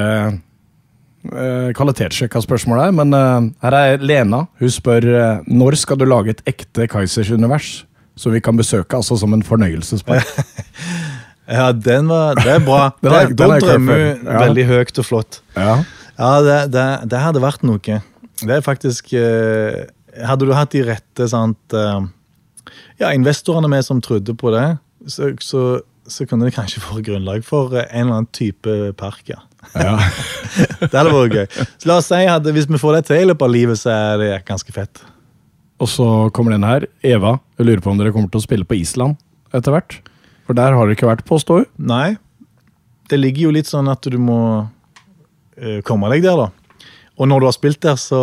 uh, kvalitetssjekka spørsmålet, men uh, her er Lena. Hun spør uh, når skal du lage et ekte Kaizers-univers, så vi kan besøke, altså som en fornøyelsespark. [laughs] Ja, den var, det er bra. [laughs] Den er- Da er drømmer hun Ja. veldig høyt og flott. ja. Ja, det, det, det hadde vært noe. Det er faktisk uh, Hadde du hatt de rette sant, eh, ja, investorene med som trodde på det, så, så, så kunne det kanskje vært grunnlag for eh, en eller annen type park, ja. ja. [laughs] Det hadde vært gøy. Så la oss si at hvis vi får det til i løpet av livet, så er det ganske fett. Og så kommer den her. Eva, jeg lurer på om dere kommer til å spille på Island etter hvert? For der har dere ikke vært påstår hun. Nei. Det ligger jo litt sånn at du må eh, komme deg der, da. Og når du har spilt der, så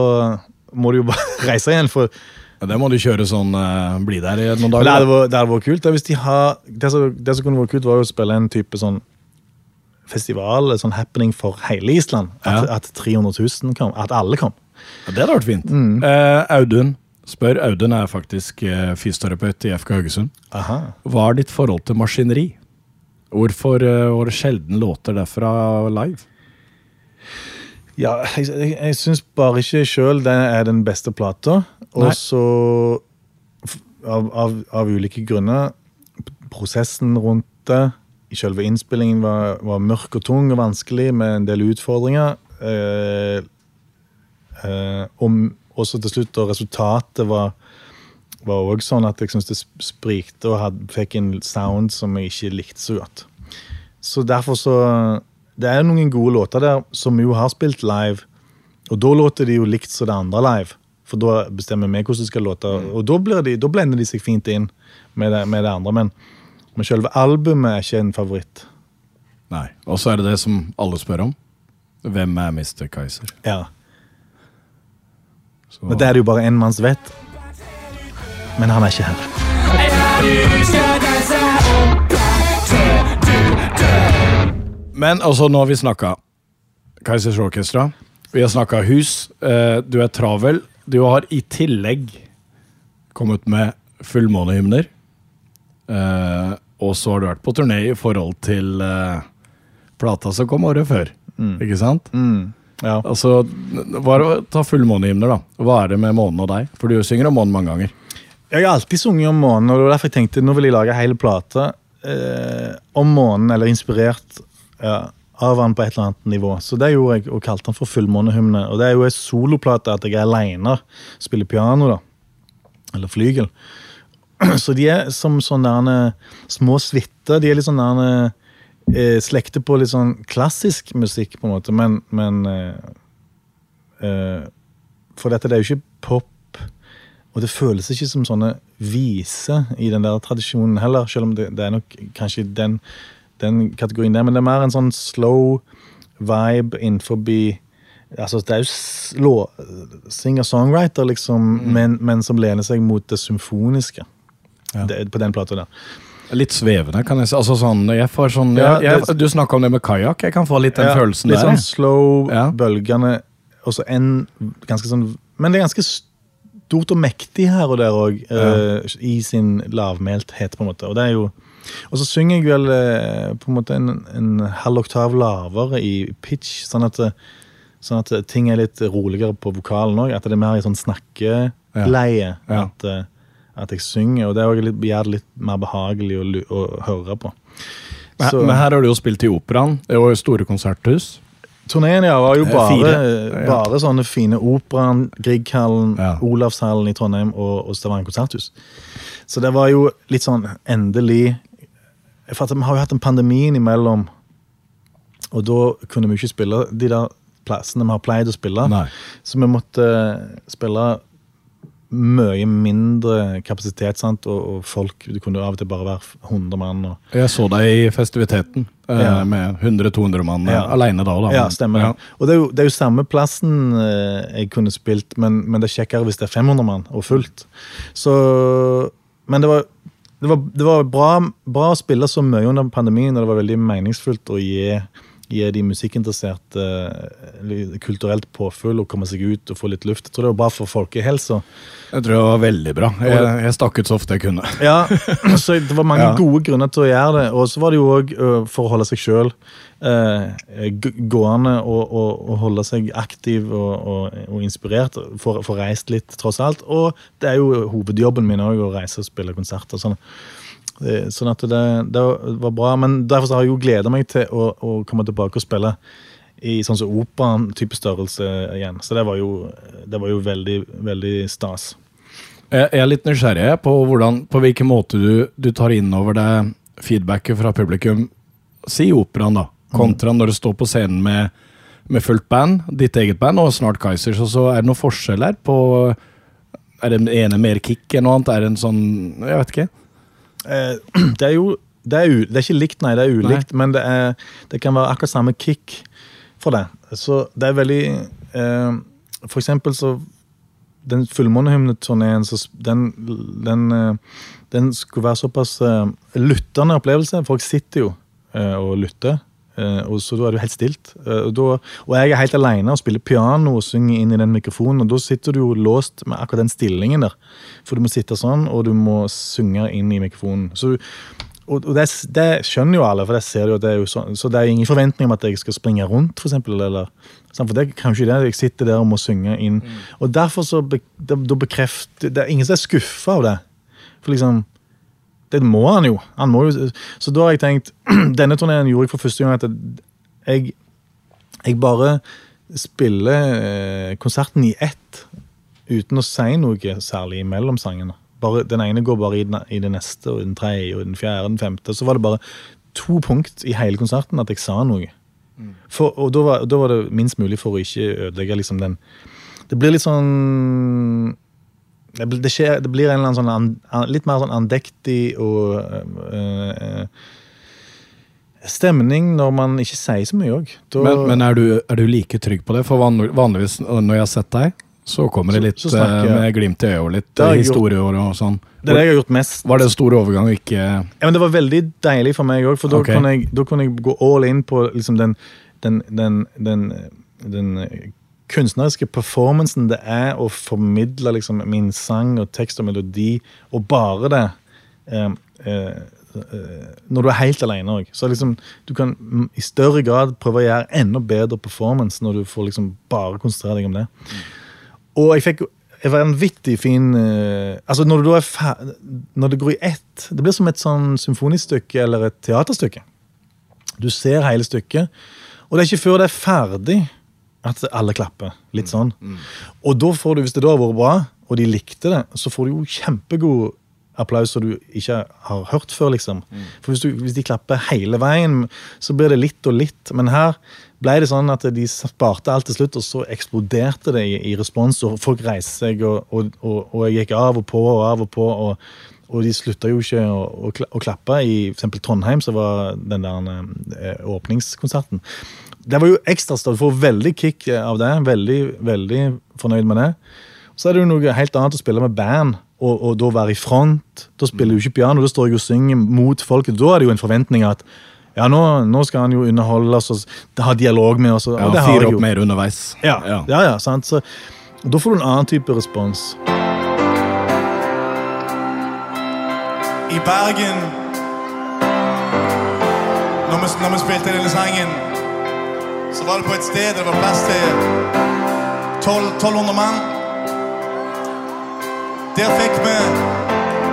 må du jo bare [laughs] reise igjen. For Ja, det må du kjøre sånn uh, Bli der i noen dager. det hadde vært kult. de har, det, som, det som kunne vært kult, var å spille en type sånn festival, sånn happening for hele Island. At, Ja. at 300 000 kom. At alle kom. Ja, det hadde vært fint. Mm. Uh, Audun spør. Audun er faktisk uh, fysioterapeut i FK Haugesund. Aha. Hva er ditt forhold til maskineri? Hvorfor uh, var det sjelden låter derfra live? Ja, jeg, jeg, jeg syns bare ikke sjøl det er den beste plata. Og så, av, av, av ulike grunner, prosessen rundt det selve innspillingen var, var mørk og tung og vanskelig med en del utfordringer. Eh, eh, og også til slutt, og resultatet var var også sånn at jeg syntes det sprikte og had, fikk en sound som jeg ikke likte så godt. Så derfor så Det er noen gode låter der som vi jo har spilt live, og da låter de jo likt som det andre live. For da bestemmer vi hvordan det skal låte, og da, blir de, da blender de seg fint inn med det, med det andre. Men, men selve albumet er ikke en favoritt. Nei. Og så er det det som alle spør om. Hvem er Mr. Kaiser? Ja. Så- Men det er det jo bare én manns vet. Men han er ikke her. Men altså, nå har vi snakka Kaizers Orkestra. Vi har snakka hus. Eh, du er travel. Du har i tillegg kommet med fullmånehymner. Eh, og så har du vært på turné i forhold til eh, plata som kom året før. Ikke sant? Mm. Ja. Altså, det, Ta fullmånehymner, da. Hva er det med månen og deg? For du synger om månen mange ganger. Jeg har alltid sunget om månen, og det var derfor jeg tenkte nå vil jeg lage hele plate eh, om månen, eller inspirert ja, av han på et eller annet nivå. Så det gjorde jeg, og kalte han for Fullmånehymne. Og det er jo en soloplate at jeg er aleine, spiller piano, da. Eller flygel. [clears throat] Så de er som sånne små suiter. De er litt sånn derne eh, Slekter på litt sånn klassisk musikk, på en måte, men, men eh, eh, For dette det er jo ikke pop. Og det føles ikke som sånne viser i den der tradisjonen heller, selv om det, det er nok kanskje den, den kategorien der, men det er mer en sånn slow vibe innenfor altså Det er jo singer-songwriter, liksom, men, men som lener seg mot det symfoniske Ja. det, på den plata der. Litt svevende, kan jeg si. Altså sånn, jeg får sånn Ja, jeg, jeg, Du snakka om det med kajakk. Jeg kan få litt den Ja, følelsen litt der. sånn slow, Ja. bølgende, og så en ganske sånn Men det er ganske stort og mektig her og der òg, i sin lavmælthet, på en måte. Og det er jo og så synger jeg vel eh, på en måte en, en halv oktav lavere i pitch, sånn at, sånn at ting er litt roligere på vokalen òg. At det er mer i sånn snakkeleie Ja. at, eh, at jeg synger. Og det litt, gjør det litt mer behagelig å, å høre på. Men, Så- men her har du jo spilt i operaen. Det var jo store konserthus. Turneen ja, var jo Eh, bare. Ja. bare sånne fine Operaen, Grieghallen, Ja. Olavshallen i Trondheim og, og Stavanger konserthus. Så det var jo litt sånn endelig For Vi har jo hatt en pandemi imellom, og da kunne vi ikke spille de der plassene vi har pleid å spille. Nei. Så vi måtte spille mye mindre kapasitet, sant? Og, og folk Det kunne av og til bare være 100 mann. og Jeg så deg i festiviteten eh, Ja. med 100-200 mann eh, Ja. alene da. da. Ja, stemmer Ja. det. Og det er, jo, det er jo samme plassen eh, jeg kunne spilt, men, men det er kjekkere hvis det er 500 mann og fullt. Så Men det var, det var, det var bra, bra å spille så mye under pandemien, og det var veldig meningsfullt å gi, gi de musikkinteresserte eh, kulturelt påfyll og komme seg ut og få litt luft. Jeg tror det var bra for folkehelsa. Jeg tror det var veldig bra. Jeg, jeg stakk ut så ofte jeg kunne. [laughs] Ja, så det var mange Ja. gode grunner til å gjøre det. Og så var det jo òg for å holde seg sjøl gående og, og, og holde seg aktiv og, og, og inspirert. Få reist litt, tross alt. Og det er jo hovedjobben min òg, å reise og spille konserter. Sånn, Eh, sånn at det, det var bra. Men derfor har jeg jo gleda meg til å, å komme tilbake og spille i sånn som operaen type størrelse igjen. Så det var jo, det var jo veldig, veldig stas. Jeg er litt nysgjerrig på, hvordan, på hvilken måte du, du tar inn over deg feedbacket fra publikum. Si operaen, da. Kontra når du står på scenen med, med fullt band, ditt eget band, og snart Kaizers. Og så er det noen forskjell her på Er det ene mer kick enn noe annet? Er det en sånn Jeg vet ikke. Eh, [clears throat] det er jo det er, det er ikke likt, nei. Det er ulikt, men det, er, det kan være akkurat samme kick for det. Så det er veldig eh, For eksempel så Den fullmånehymneturneen, den, den, eh, den skulle være såpass eh, lyttende opplevelse. Folk sitter jo eh, og lytter. Eh, og så da er det jo helt stilt. Eh, og, da, og jeg er helt alene og spiller piano og synger inn i den mikrofonen. Og da sitter du jo låst med akkurat den stillingen der. For du må sitte sånn, og du må synge inn i mikrofonen. Så, og og det, det skjønner jo alle, for det ser du jo at det er jo sånn. Så det er ingen forventning om at jeg skal springe rundt, for eksempel. Eller, for det er kanskje det. Jeg sitter der og må synge inn. Og derfor så da, da bekrefter Det er ingen som er skuffa av det. For liksom det må han jo. Han må jo. Så da har jeg tenkt [clears throat] Denne turneen gjorde jeg for første gang at jeg, jeg bare spiller eh, konserten i ett uten å si noe særlig mellom sangene. Bare, den ene går bare i den, i det neste, og den tredje, og den fjerde, den femte. Så var det bare to punkt i hele konserten at jeg sa noe. For, og da var, da var det minst mulig for å ikke ødelegge liksom den Det blir litt sånn det, det, skjer, det blir en eller annen sånn an, litt mer sånn andektig og uh, uh, stemning når man ikke sier så mye òg. Men, men er, du, er du like trygg på det? For vanligvis når jeg har sett deg, så kommer det litt så snakker eh, med glimt i øyet og litt historieår og sånn. det er det jeg har gjort mest. Var det en stor overgang og ikke Ja, men Det var veldig deilig for meg òg, for da, okay. kunne jeg, da kunne jeg gå all in på liksom den, den, den, den, kunstneriske performancen det er å formidle liksom min sang og tekst og melodi, og bare det eh, eh, når du er helt alene òg. Så liksom, du kan i større grad prøve å gjøre enda bedre performance når du får liksom bare konsentrere deg om det. Og jeg fikk en vanvittig fin eh, Altså Når du er Når det går i ett Det blir som et sånn symfonistykke eller et teaterstykke. Du ser hele stykket, og det er ikke før det er ferdig at alle klapper. Litt sånn. Og da får du, hvis det da har vært bra, og de likte det, så får du jo kjempegod applaus som du ikke har hørt før, liksom. For hvis, du, hvis de klapper hele veien, så blir det litt og litt. Men her ble det sånn at de sparte alt til slutt, og så eksploderte det i, i respons, og folk reiste seg, og, og, og, og jeg gikk av og på og av og på. og de slutta jo ikke å klappe. I for eksempel Trondheim som var den der eh, åpningskonserten. Det var jo ekstra stolt, Du får veldig kick av det. Veldig, veldig fornøyd med det. Så er det jo noe helt annet å spille med band og, og da være i front. Da spiller jo ikke piano, da står jeg og synger mot folket. Da er det jo en forventning at ja, nå, nå skal han jo underholde oss og ha dialog med oss. Og, Ja, og det har jeg opp mer underveis. Ja, ja. ja, sant? Så, da får du en annen type respons. I Bergen når vi, når vi spilte denne sangen, så var det på et sted der det var plass til 12, 1200 mann. Der fikk vi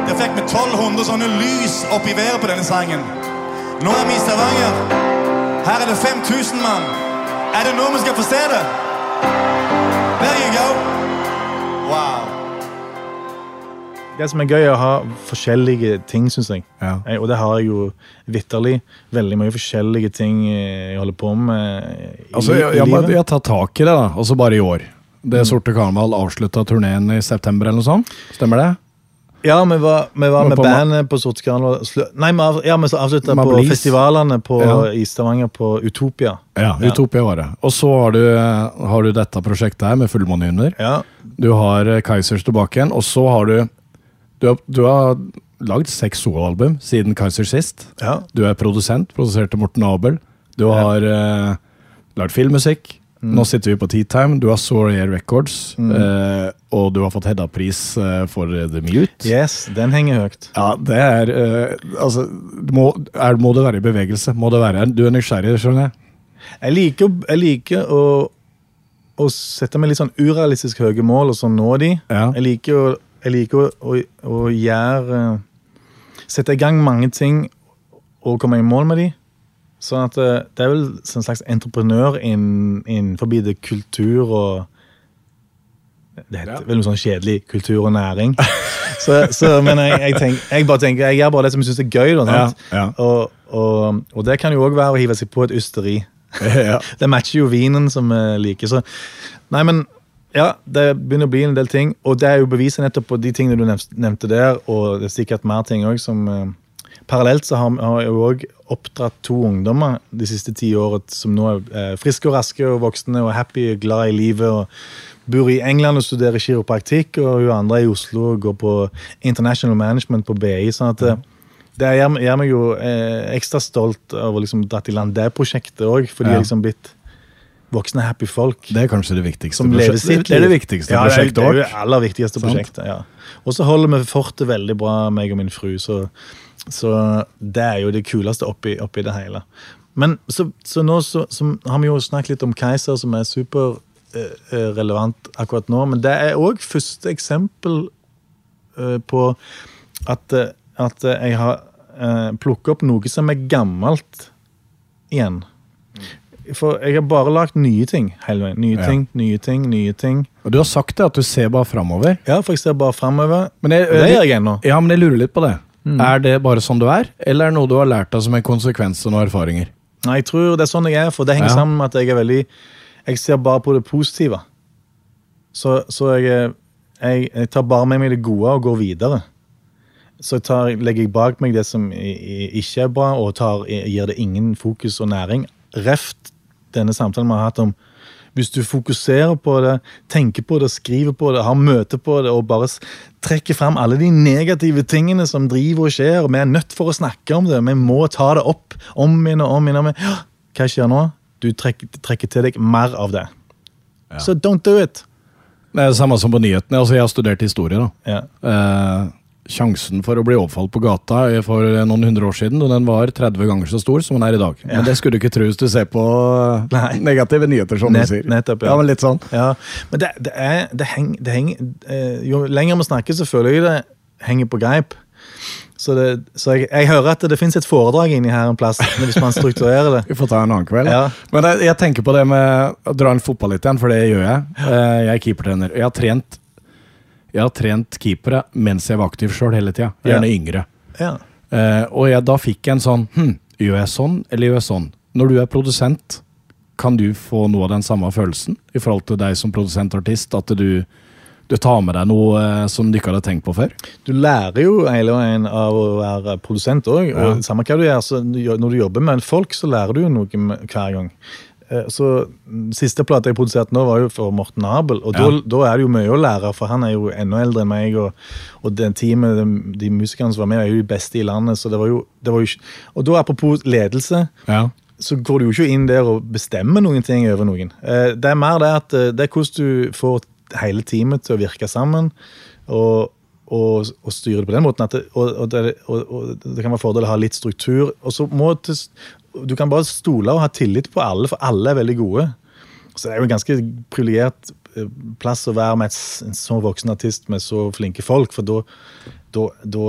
Der fikk vi 1200 sånne lys opp i været på denne sangen. Nå er vi i Stavanger. Her er det 5000 mann. Er det nå vi skal få se det? There you go. Det som er gøy, er å ha forskjellige ting, syns jeg. Ja. Jeg- Og det har jeg jo vitterlig. Veldig mye forskjellige ting eh, jeg holder på med i, Altså, jeg, jeg, livet. jeg tar tak i det, da. Altså bare i år. Det Sorte Karneval avslutta turneen i september eller noe sånt. Stemmer det? Ja, vi var, vi var med bandet på Sorte Karneval. Nei, vi ja, vi avslutta på Mablis. festivalene på, Ja. i Stavanger på Utopia. Ja, Utopia var det. Og så har du, har du dette prosjektet her med fullmånehinder. Ja. Du har Keisers tilbake igjen, og så har du Du har, du har lagd seks soloalbum siden Kaiser sist. ja. Du er produsent, produserte Morten Abel. Du har uh, lagd filmmusikk. Mm. Nå sitter vi på T-Time. Du har Sawyer Records. eh, og du har fått Hedda-pris eh, for The Mute. Yes, den henger høyt. Ja, det er eh, Altså, må, er, må det være i bevegelse? Må det være Du er nysgjerrig, skjønner jeg? Jeg liker, jeg liker å, å sette meg litt sånn urealistisk høye mål og så nå de. Ja. Jeg liker å, jeg liker å, å, å gjøre Sette i gang mange ting og komme i mål med de. Sånn at eh, det er vel en slags entreprenør inn- innenfor det kultur og Det heter Ja. vel noe sånn kjedelig kultur og næring. [laughs] så, så, men jeg, jeg, tenk, jeg bare tenker, jeg gjør bare det som jeg syns er gøy. Da? Ja, ja. Og, og, og det kan jo òg være å hive seg på et ysteri. [laughs] Det matcher jo vinen som vi liker. Så nei, men ja, det begynner å bli en del ting. Og det er jo beviset nettopp på de tingene du nevnte der, og det er sikkert mer ting òg som eh, Parallelt så har, har jeg òg oppdratt to ungdommer de siste ti årene som nå er eh, friske og raske og voksne og happy og glad i livet. og Bor i England og studerer kiropraktikk, og hun andre er i Oslo og går på International Management på BI. sånn at eh, det gjør, gjør meg jo eh, ekstra stolt av å liksom dratt i land det prosjektet òg, for de Ja. jeg liksom blitt voksne, happy folk. Det er kanskje det viktigste prosjektet. Det er det viktigste ja, prosjektet det er, det er det aller viktigste Sant. prosjektet, ja. Og så holder vi fortet veldig bra, meg og min fru, så, så det er jo det kuleste oppi, oppi det hele. Men så, så nå så, har vi jo snakket litt om Keiser, som er superrelevant akkurat nå, men det er òg første eksempel eh, på at, eh, at jeg har uh, plukket opp noe som er gammelt igjen. For jeg har bare lagt nye ting hele veien. Nye Ja. ting, nye ting, nye ting. Og du har sagt det, at du ser bare framover. Ja, for jeg ser bare framover. Men jeg, Det gjør jeg ennå. Ja, men jeg lurer litt på det. Mm. Er det bare sånn du er, eller er det noe du har lært deg som en konsekvens av noen erfaringer? Nei, jeg tror det er sånn jeg er, for det henger Ja. sammen med at jeg er veldig Jeg ser bare på det positive. Så, så jeg, er- jeg, jeg tar bare med meg det gode og går videre. Så jeg tar, legger jeg bak meg det som ikke er bra, og tar, gir det ingen fokus og næring. Reft denne samtalen vi har hatt om hvis du fokuserer på det, tenker på det, skriver på det, har møte på det, og bare trekker fram alle de negative tingene som driver og skjer, og vi er nødt for å snakke om det, vi må ta det opp om igjen og om igjen. «Ja, Hva skjer nå? Du trekker, trekker til deg mer av det. Så don't do it. Det er det samme som på nyhetene. Altså, jeg har studert historie. da. Ja. Eh, sjansen for å bli overfalt på gata for noen hundre år siden, og den var 30 ganger så stor som den er i dag. Men det skulle du ikke tro hvis du ser på Nei. negative nyheter, som Net, du sier. nettopp, ja. ja. men litt sånn. Ja, men det, det er det heng, det heng, eh, Jo lenger vi snakker, så føler jeg det henger på greip. Så, det, så jeg, jeg hører at det, finnes et foredrag inni her en plass, hvis man strukturerer det. [laughs] Vi får ta en annen kveld. Ja. Men jeg, jeg tenker på det med å dra en fotball litt igjen, for det gjør jeg. Eh, jeg er keepertrener. Jeg har trent, jeg har trent keepere mens jeg var aktiv sjøl hele tida. Gjerne Ja. yngre. Ja. Uh, og jeg, da fikk jeg en sånn hm, Gjør jeg sånn, eller gjør jeg sånn? Når du er produsent, kan du få noe av den samme følelsen i forhold til deg som produsent-artist? At du, du tar med deg noe uh, som du ikke hadde tenkt på før? Du lærer jo hele veien av å være produsent òg. Ja. Og samme hva du gjør, så når du jobber med folk, så lærer du jo noe hver gang. Eh, Så mm, Siste plate jeg produserte nå, var jo for Morten Abel. Og Ja. da, er det jo mye å lære, for han er jo enda eldre enn meg. Og, og den teamet, de, de musikerne som var med, er jo de beste i landet. så det var jo, det var jo. Og da, apropos ledelse, Ja. så går du jo ikke inn der og bestemmer noen ting over noen. Eh, Det er mer det at eh, det er hvordan du får hele teamet til å virke sammen. Og, og, og styre det på den måten. Det, og, og, det, og, det kan være fordel å ha litt struktur. Og så må Du kan bare stole og ha tillit på alle, for alle er veldig gode. Så det er jo en ganske privilegert eh, plass å være med en så voksen artist med så flinke folk, for da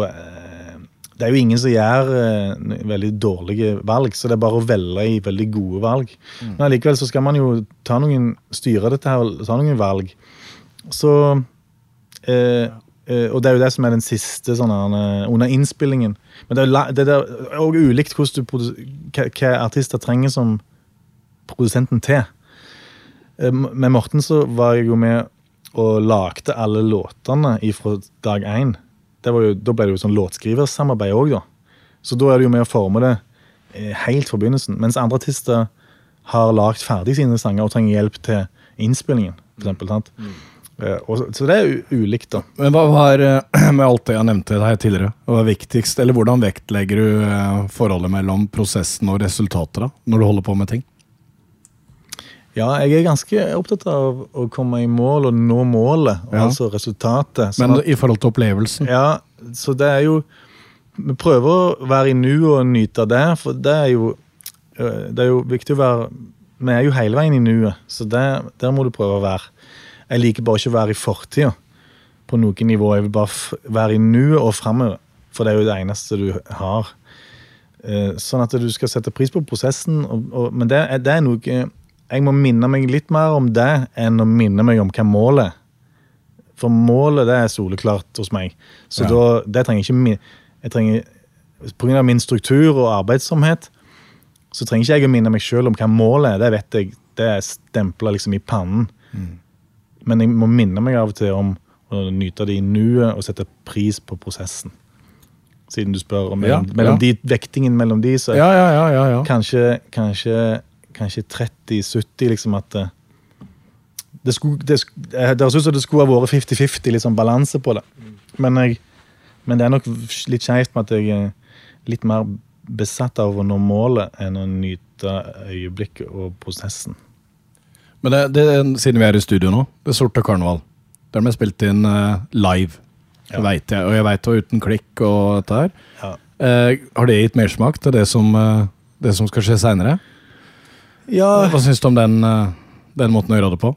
eh, Det er jo ingen som gjør eh, veldig dårlige valg, så det er bare å velge i veldig gode valg. Men allikevel så skal man jo ta noen, styre dette her ta noen valg. Så eh, Og det er jo det som er den siste sånn eh, under innspillingen. Men det er, det ulikt hva, artister trenger som produsenten til. Eh, Med Morten så var jeg jo med og lagde alle låtene fra dag én. Da ble det jo sånn låtskriversamarbeid òg, da. Så da er det jo med å forme det eh, helt fra begynnelsen. Mens andre artister har lagd ferdig sine sanger og trenger hjelp til innspillingen. For eksempel, sant? Eh, og, så- så det er ulikt, da. Men hva var, eh, [clears throat] med alt det jeg nevnte her tidligere, hva var viktigst, eller hvordan vektlegger du eh, forholdet mellom prosessen og resultatet da, når du holder på med ting? Ja, jeg er ganske opptatt av å komme i mål og nå målet, Ja. altså resultatet. Men at- i forhold til opplevelsen? Ja, så det er jo Vi prøver å være i nu og nyte av det, for det er jo Det er jo viktig å være Vi er jo hele veien i nuet, så det, der må du prøve å være. Jeg liker bare ikke å være i fortida på noe nivå. Jeg vil bare være i nuet og framover, for det er jo det eneste du har. Eh, Sånn at du skal sette pris på prosessen, og, og, men det, det er noe Jeg må minne meg litt mer om det enn å minne meg om hva målet er. For målet det er soleklart hos meg. Så Ja. da, det trenger ikke min, jeg trenger, På grunn av min struktur og arbeidsomhet så trenger ikke jeg å minne meg sjøl om hva målet er. Det vet jeg, det er stempla liksom i pannen. Mm. Men jeg må minne meg av og til om å nyte det i nuet og sette pris på prosessen. Siden du spør om Ja, mellom, ja. de, vektingen mellom de, så Ja, kanskje, kanskje, kanskje 30-70, liksom at det, det, skulle, det, det høres ut som det skulle ha vært 50-50, litt sånn balanse på det. Men, jeg, men det er nok litt skeivt med at jeg er litt mer besatt av å nå målet enn å nyte øyeblikket og prosessen. Men det, det, siden vi er i studio nå, Det sorte karneval, der ble spilt inn uh, live. Ja. Vet jeg, og jeg veit det var uten klikk og dette her. Ja. Uh, har det gitt mersmak til det som, uh, det som skal skje seinere? Ja, Hva syns du om den, den måten å gjøre det på?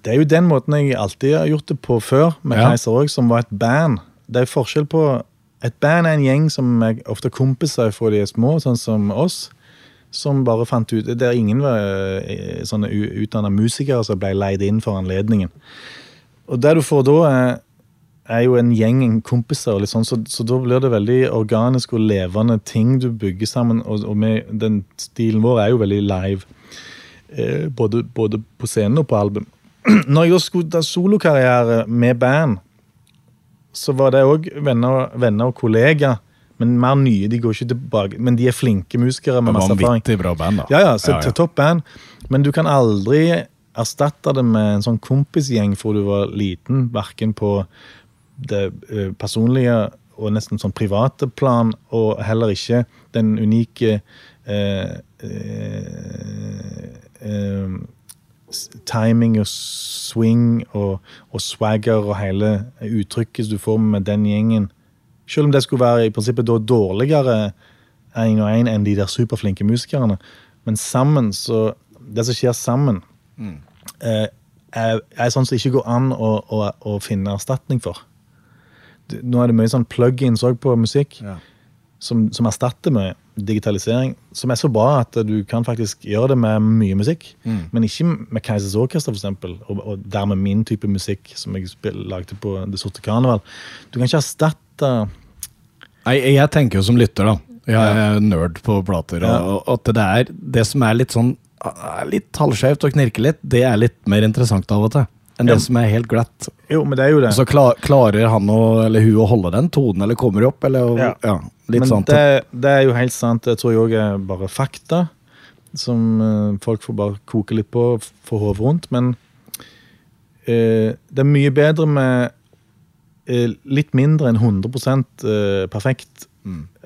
Det er jo den måten jeg alltid har gjort det på før, med Ja. Keiser òg, som var et band. Det er forskjell på Et band er en gjeng som er ofte kompiser fra de er små, sånn som oss. Som bare fant ut Det er ingen var sånne utdanna musikere som ble leid inn for anledningen. Og det du får da, er, er jo en gjeng en kompiser, og litt sånn, så, så da blir det veldig organisk og levende ting du bygger sammen. Og, og med, den stilen vår er jo veldig live. Eh, både, både på scenen og på album. [clears throat] Når jeg skulle ta solokarriere med band, så var det òg venner, venner og kollegaer. Men mer nye. De går ikke tilbake. Men de er flinke musikere med masse erfaring. Bra band, da. Ja, ja, så til topp band. Men du kan aldri erstatte det med en sånn kompisgjeng fra du var liten. Verken på det eh, personlige og nesten sånn private plan, og heller ikke den unike eh, eh, eh, timing og swing og, og swagger og hele uttrykket du får med den gjengen. Selv om det skulle være i prinsippet dårligere en og en enn de der superflinke musikerne. Men sammen, så Det som skjer sammen, mm. er, er sånn som det ikke går an å, å, å finne erstatning for. Nå er det mye sånn plug-ins òg på musikk Ja. som, som erstatter med digitalisering. Som er så bra at du kan faktisk gjøre det med mye musikk. Men ikke med Keisers Orkester, for eksempel, og, og dermed min type musikk som jeg lagde på Det sorte karneval. Du kan ikke erstatte Nei, jeg tenker jo som lytter, da. Jeg er nerd på plater. Og, og at det er det som er litt sånn litt halvskjevt og knirker litt, det er litt mer interessant av og til. Enn Ja. det som er helt glatt. Jo, men det er jo det. Så klar, klarer han å, eller hun å holde den tonen, eller kommer opp, eller Ja. ja, litt Men sånn. det, det er jo helt sant. Det tror jeg òg er bare fakta. som eh, folk får bare koke litt på, få hodet rundt. Men eh, det er mye bedre med litt mindre enn 100 eh, perfekt.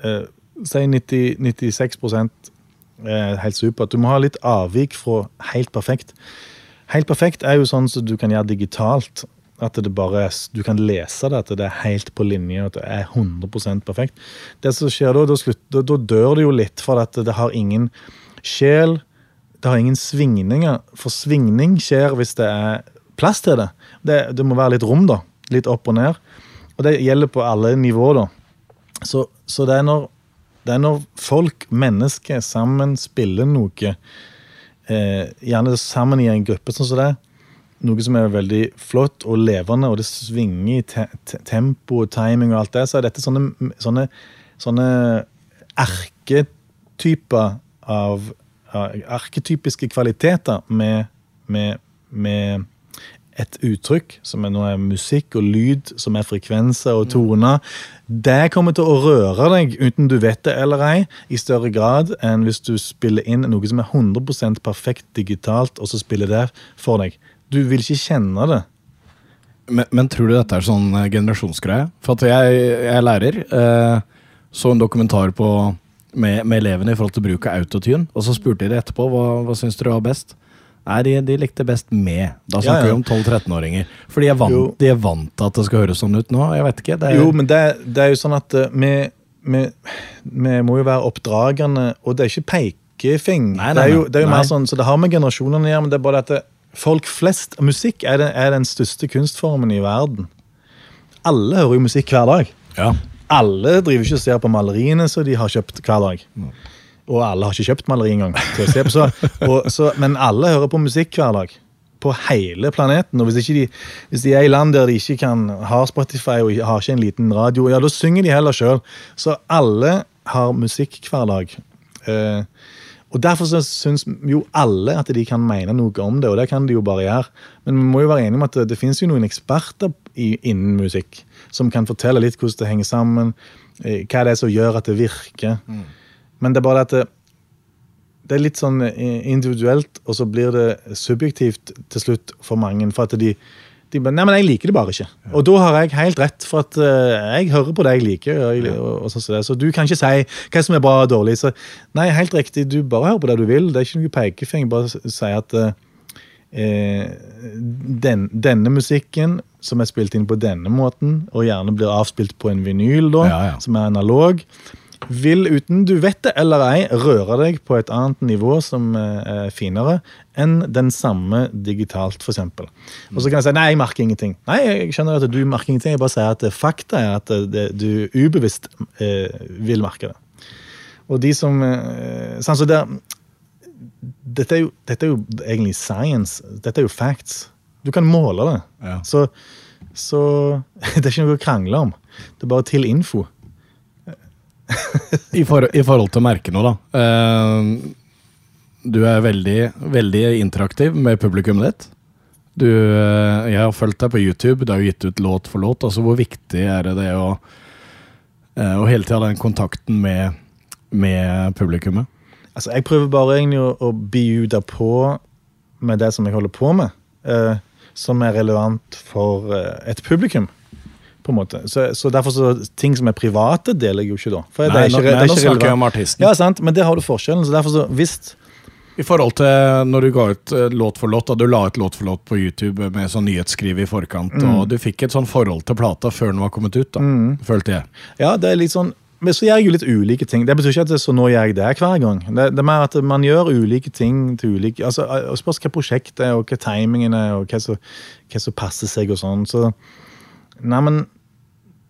Eh, si 90, 96% er helt supert. Du må ha litt avvik fra helt perfekt. Helt perfekt er jo sånn som du kan gjøre digitalt. At det bare, du kan lese det, at det er helt på linje, at det er 100% perfekt. Det som skjer da, da, slutt, da, da dør det jo litt, for at det har ingen sjel. Det har ingen svingninger. For svingning skjer hvis det er plass til det. Det, det må være litt rom, da. Litt opp og ned. Og det gjelder på alle nivåer, da. Så, så det, er når, det er når folk, mennesker, sammen spiller noe, eh, gjerne sammen i en gruppe sånn som det, noe som er veldig flott og levende, og det svinger i te te tempo og timing og alt det, så er dette sånne, sånne, sånne erketyper av av arketypiske kvaliteter med, med, med et uttrykk, som er, nå er musikk og lyd, som er frekvenser og toner. Det kommer til å røre deg, uten du vet det eller ei, i større grad enn hvis du spiller inn noe som er 100% perfekt digitalt, og så spiller det for deg. Du vil ikke kjenne det. Men, men tror du dette er sånn eh, generasjonsgreie? For at jeg, jeg er lærer. Eh, så en dokumentar på, med, med elevene i forhold til bruk av autotune. Og så spurte de etterpå hva, hva syns dere var best. Nei, de, de likte best med. Da snakker ja. vi om 12-13-åringer. For de er, vant, de er vant til at det skal høres sånn ut nå. Jeg vet ikke. Det er, Jo, men det, det er jo sånn at eh, vi, vi, vi må jo være oppdragende, og det er ikke pekefing. Nei, nei, det er jo, det er jo mer sånn, så det har med generasjonene å gjøre, men det er bare at det, folk flest Musikk er, det, er den største kunstformen i verden. Alle hører jo musikk hver dag. ja. Alle driver ikke og ser på maleriene som de har kjøpt hver dag. Og alle har ikke kjøpt maleri engang. til å se på. Så, og, så, men alle hører på musikk hver dag. På hele planeten. Og hvis, de, hvis de er i land der de ikke kan ha Spotify og har ikke en liten radio, ja, da synger de heller sjøl. Så alle har musikk hver dag. Eh, og Derfor så syns jo alle at de kan mene noe om det, og det kan de jo bare gjøre. Men vi må jo være enige om at det, det finnes jo noen eksperter i, innen musikk som kan fortelle litt hvordan det henger sammen, eh, hva det er som gjør at det virker. Men det er bare at det, det er litt sånn individuelt, og så blir det subjektivt til slutt for mange. For at de, de Nei, men jeg liker det bare ikke. Og da har jeg helt rett, for at eh, jeg hører på det jeg liker. Og, jeg, og, og sånn så. Så du kan ikke si hva som er bra og dårlig. Så nei, helt riktig, du bare hører på det du vil. Det er ikke noe pekefing. Bare si at eh, den, denne musikken som er spilt inn på denne måten, og gjerne blir avspilt på en vinyl, da, Ja, ja. som er analog, vil uten du vet det eller ei, røre deg på et annet nivå som eh, er finere enn den samme digitalt, f.eks. Og så kan jeg si nei, jeg merker ingenting. Nei, jeg skjønner at du merker ingenting. Jeg bare sier at eh, fakta er at det, det, du ubevisst eh, vil merke det. Og de som eh, sånn, så det, dette, er jo, dette er jo egentlig science. Dette er jo facts. Du kan måle det. Ja. Så, så [laughs] det er ikke noe å krangle om. Det er bare til info. I, for, I forhold til å merke noe, da. Eh, du er veldig, veldig interaktiv med publikummet ditt. Du, eh, jeg har fulgt deg på YouTube, du har jo gitt ut låt for låt. altså Hvor viktig er det å, eh, å hele tida ha den kontakten med, med publikummet? Altså, jeg prøver bare egentlig å, å bjude på med det som jeg holder på med, eh, som er relevant for et publikum. På en måte. Så, så derfor så ting som er private, deler jeg jo ikke da. For det Nei, er nå, ikke, det er ikke nå snakker jeg om artisten. Ja, sant, men det har du forskjellen. så derfor så, hvis I forhold til når du ga ut eh, låt for låt, da du la ut låt for låt på YouTube med sånn nyhetsskriv i forkant, Mm. og du fikk et sånn forhold til plata før den var kommet ut, da, følte jeg. Ja, det er litt sånn men så gjør jeg jo litt ulike ting. Det betyr ikke at det, så nå gjør jeg det hver gang. Det, det er mer at man gjør ulike ting til ulike altså, og Spørs hva prosjektet er, og hva timingen er, og hva som passer seg og sånn. Så Nei, men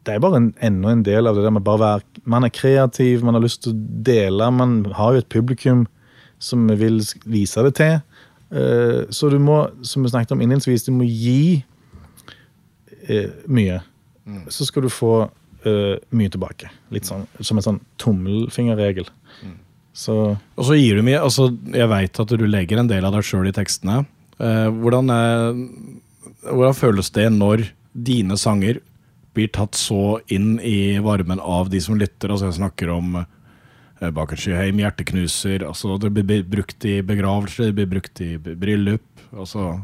det er bare en, enda en del av det der med bare være Man er kreativ, man har lyst til å dele, man har jo et publikum som vil vise det til. Eh, så du må, som vi snakket om innledningsvis, du må gi eh, mye. Så skal du få eh, mye tilbake. Litt sånn, som en sånn tommelfingerregel. Så Og så gir du mye, altså jeg veit at du legger en del av deg sjøl i tekstene. Eh, hvordan, er, hvordan føles det når dine sanger blir tatt så inn i varmen av de som lytter? Altså jeg snakker om Bakerskyheim, Bakersheim, Hjerteknuser. Altså, det blir brukt i begravelser, det blir brukt i bryllup. Altså.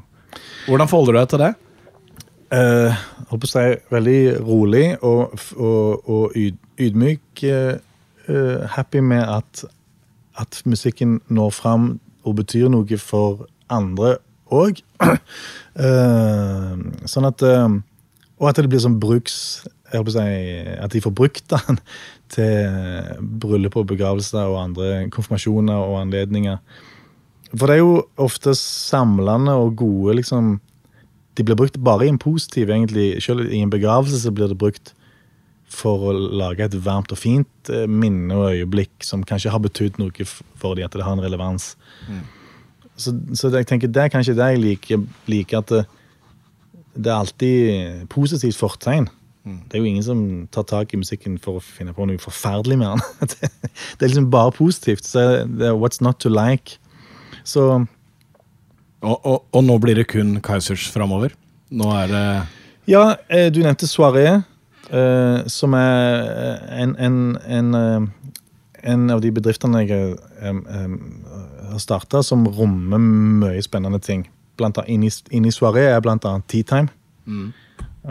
Hvordan forholder du deg til det? Eh, holdt på å si veldig rolig og, og, og yd, ydmyk. eh, eh, happy med at, at musikken når fram og betyr noe for andre òg. [clears throat] sånn at eh, Og at det blir sånn bruks jeg håper si, At de får brukt den til bryllup og begravelser og andre konfirmasjoner og anledninger. For det er jo ofte samlende og gode liksom de blir brukt bare i en positiv, egentlig. Selv i en begravelse så blir det brukt for å lage et varmt og fint eh, minne og øyeblikk som kanskje har betydd noe for dem, at det har en relevans. Så, så jeg tenker, det er kanskje det jeg liker, liker at det, det er alltid positivt fortegn. Det er jo ingen som tar tak i musikken for å finne på noe forferdelig med den. [laughs] det, er liksom bare positivt. Så det er what's not to like. Så Og, og, og nå blir det kun Kaizers framover. Nå er det Ja, eh, du nevnte Soiré, eh, som er eh, en, en, en, en av de bedriftene jeg har starta, som rommer mye spennende ting. Blant annet, inni, inni Soiré er blant annet Tea Time.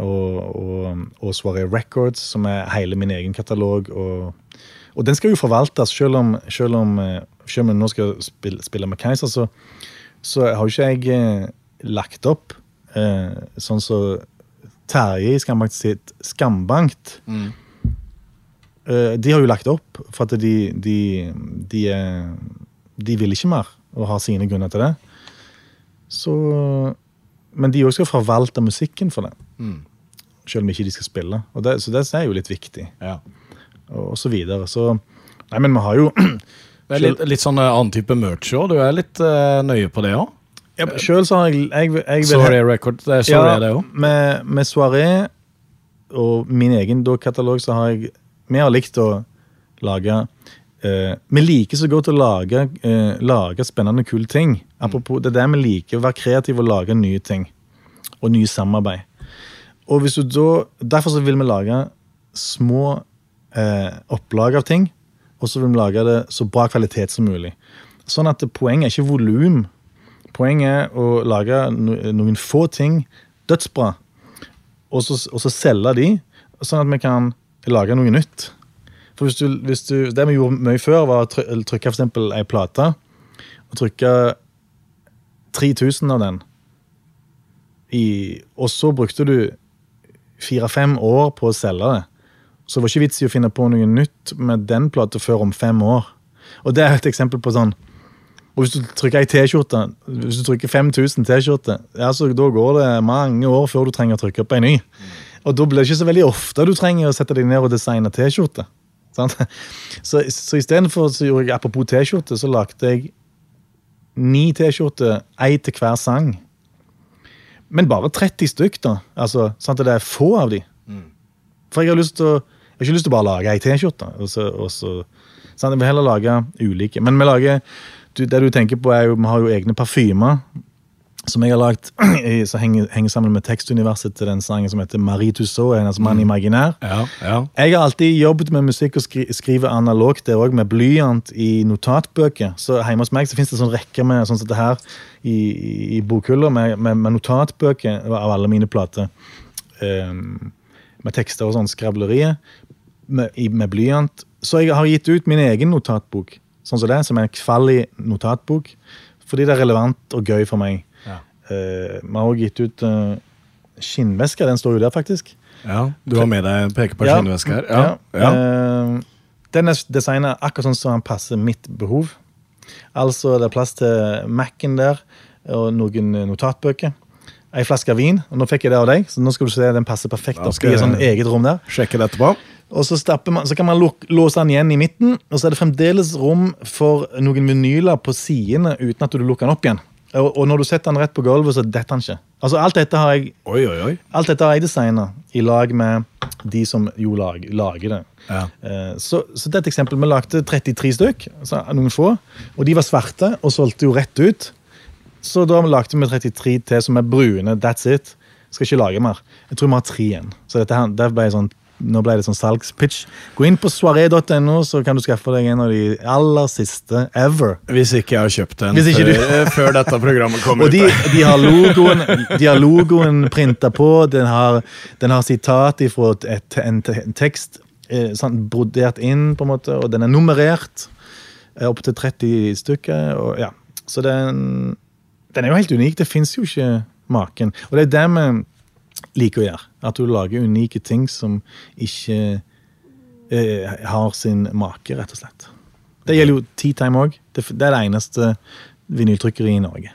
Og, og, og Soiré Records, som er hele min egen katalog. Og, og den skal jo forvaltes, selv om, selv om, eh, selv om jeg nå skal spille, spille med Kaiser, så, så har jo ikke jeg eh, lagt opp eh, sånn som Terje i Skambankt sitt Skambankt. Eh, de har jo lagt opp for at de, de, de, eh, de vil ikke mer og har sine grunner til det. Så, men de òg skal forvalte musikken for det. Selv om ikke de skal spille. Det, så det er jo litt viktig. ja. Og, og så videre. Så Nei, men vi har jo [clears throat] Det er litt, litt sånn eh, annen type merch òg. Du er litt uh, nøye på det òg? ja, Sjøl så har jeg, jeg, jeg Sorry Record. Det er sorry, det òg. med, med Soiré og min egen da, katalog, så har jeg Vi har likt å lage eh, Vi liker så godt å lage, eh, lage spennende, kule ting. Apropos, Det er det vi liker, å være kreative og lage nye ting. Og nye samarbeid. Og hvis du da, Derfor så vil vi lage små eh, opplag av ting, og så vil vi lage det så bra kvalitet som mulig. Sånn at poenget er ikke volum. Poenget er å lage no, noen få ting dødsbra, og så, og så selge de, sånn at vi kan lage noe nytt. For hvis du, hvis du, Det vi gjorde mye før, var å trykke eksempel ei plate. Og trykke 3000 av den. I, og så brukte du fire-fem år på å selge det. Så det var ikke vits i å finne på noe nytt med den plata før om fem år. Og det er et eksempel på sånn og Hvis du trykker ei T-skjorte, hvis du trykker 5000 T-skjorter, ja, så da går det mange år før du trenger å trykke opp ei ny. Og da blir det ikke så veldig ofte du trenger å sette deg ned og designe T-skjorte. Sant? [laughs] Så, så istedenfor så gjorde jeg apropos T-skjorte, så lagde jeg ni T-skjorter, ei til hver sang. Men bare 30 stykk, da. Altså, sant? det er få av de. For jeg har lyst til å Jeg har ikke lyst til å bare lage ei T-skjorte. Jeg vil heller lage ulike. Men vi lager du, det du tenker på er jo, Vi har jo egne parfymer som jeg har lagd, [clears throat] i- som henger, henger sammen med tekstuniverset til den sangen som heter Marie Tussaud, hennes mann imaginær. Ja, ja. Jeg har alltid jobbet med musikk og skri skriver analogt der òg, med blyant i notatbøker. Så hjemme hos meg så fins det sånn rekker med sånn som det her i, i bokhylla, med, med, med notatbøker av alle mine plater. Um, med tekster og sånn skrablerier med, med blyant. Så jeg har gitt ut min egen notatbok, sånn som det, som er en kvallig notatbok. Fordi det er relevant og gøy for meg. Eh, Vi har også gitt ut uh, skinnvesker. Den står jo der, faktisk. ja. Du har med deg en på Ja. skinnveske her? Ja. ja. Eh, den er designa akkurat sånn som han passer mitt behov. Altså, det er plass til Mac-en der, og noen notatbøker. Ei flaske vin. og Nå fikk jeg det av deg, så nå skal du se den passer perfekt oppi et sånn eget rom der. Sjekke det etterpå. Og så, man, så kan man låse den igjen i midten, og så er det fremdeles rom for noen vinyler på sidene uten at du lukker den opp igjen. Og, og når du setter den rett på gulvet, så detter den ikke. Altså, alt dette har jeg Oi, oi, oi. Alt dette har jeg designa i lag med de som jo lag, lager det. Ja. Uh, Så, så det er et eksempel. Vi lagde 33 stykk, altså noen få, og de var svarte og solgte jo rett ut. Så da lagde vi 33 til som er brune. That's it. Skal ikke lage mer. Jeg tror vi har tre igjen. Så dette her, det ble sånn nå ble det sånn salgspitch. Gå inn på soaré.no, så kan du skaffe deg en av de aller siste ever. Hvis ikke jeg har kjøpt Hvis ikke du- før, før dette programmet kommer [laughs] Og de, ut. de har logoen, de har logoen printa på, den har, den har sitat fra et, en, en tekst eh, sånn, brodert inn, på en måte, og den er nummerert. eh, Opptil 30 stykker. Og, ja. Så den, den er jo helt unik. Det fins jo ikke maken. Og det er det vi liker å gjøre. At du lager unike ting som ikke eh, har sin make, rett og slett. Det gjelder jo T-Time òg. Det, det er det eneste vinyltrykkeriet i Norge.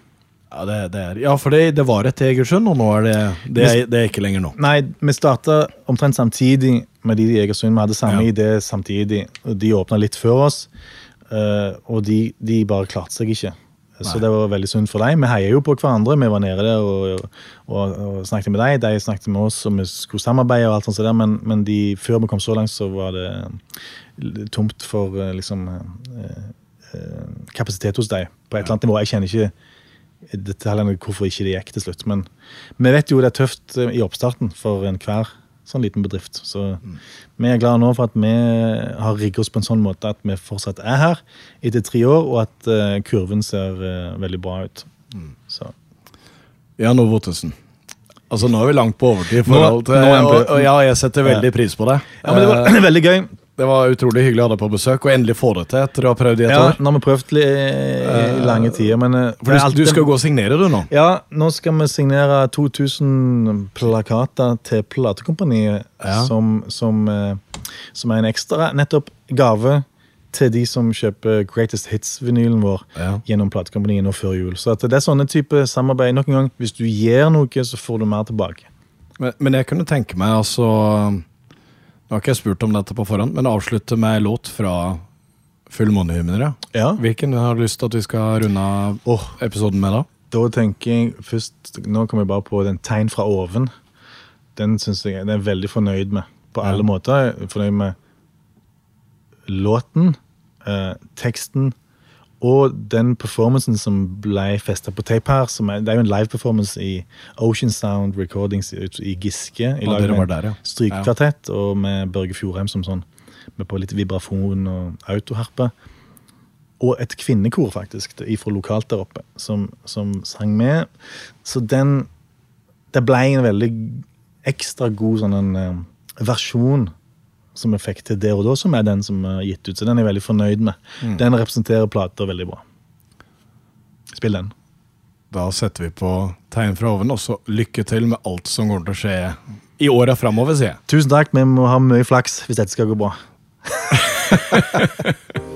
Ja, det, det er, ja, for det, det var et Egersund, og nå er det det er, det er ikke lenger nå. Nei, vi starta omtrent samtidig med de i Egersund. Vi hadde samme Ja. idé samtidig. og De åpna litt før oss, eh, og de, de bare klarte seg ikke. Så det var veldig synd for dem. Vi heier jo på hverandre. Vi var nede der og, og, og snakket med dem. De snakket med oss, og vi skulle samarbeide, og alt sånt, der, men, men de, før vi kom så langt, så var det tomt for eh, liksom eh, eh, kapasitet hos dem på et eller annet nivå. Jeg kjenner ikke detaljene hvorfor ikke det gikk til slutt. Men vi vet jo det er tøft i oppstarten for enhver sånn liten bedrift. Så vi er glade nå for at vi har rigget oss på en sånn måte at vi fortsatt er her etter tre år, og at uh, kurven ser uh, veldig bra ut. Så. Jan Ove Ottesen. Altså, nå er vi langt på overtid. i Nå- forhold til, nå og, og ja, jeg setter veldig pris på det. Ja, men det var [clears throat] veldig gøy. Det var utrolig hyggelig å ha deg på besøk, og endelig få det til etter å ha prøvd i et Ja, år. nå har vi prøvd i, i lange tider, men eh, du, alltid- du skal gå og signere, du, nå? Ja, nå skal vi signere 2000 plakater til platekompaniet, Ja. som, som, eh, som er en ekstra nettopp gave til de som kjøper Greatest Hits-vinylen vår Ja. gjennom platekompaniet nå før jul. Så det er sånne type samarbeid. Nok en gang, hvis du gir noe, så får du mer tilbake. Men, men jeg kunne tenke meg, altså Nå har ikke jeg spurt om dette på forhånd, men avslutte med låt fra Fullmånehymner. Ja. Hvilken har du lyst til at vi skal runde av oh. episoden med, da? da tenker jeg først Nå kommer jeg bare på den tegn fra oven. Den synes jeg den er jeg veldig fornøyd med på alle måter. Jeg er fornøyd med låten, eh, teksten og den performancen som ble festa på tape her. Som er, det er jo en live-performance i Ocean Sound Recordings i Giske. I lag med der, ja. Strykekvartett og med Børge Fjordheim som sånn. Med på litt vibrafon og autoharpe. Og et kvinnekor, faktisk, fra lokalt der oppe, som, som sang med. Så den Det ble en veldig ekstra god sånn en, eh, versjon som jeg fikk til der og da, som er den som er gitt ut. Så den er jeg veldig fornøyd med. Den representerer plater veldig bra. Spill den. Da setter vi på tegn fra oven, og så lykke til med alt som kommer til å skje i åra framover, sier jeg. Tusen takk, vi må ha mye flaks hvis dette skal gå bra. [laughs]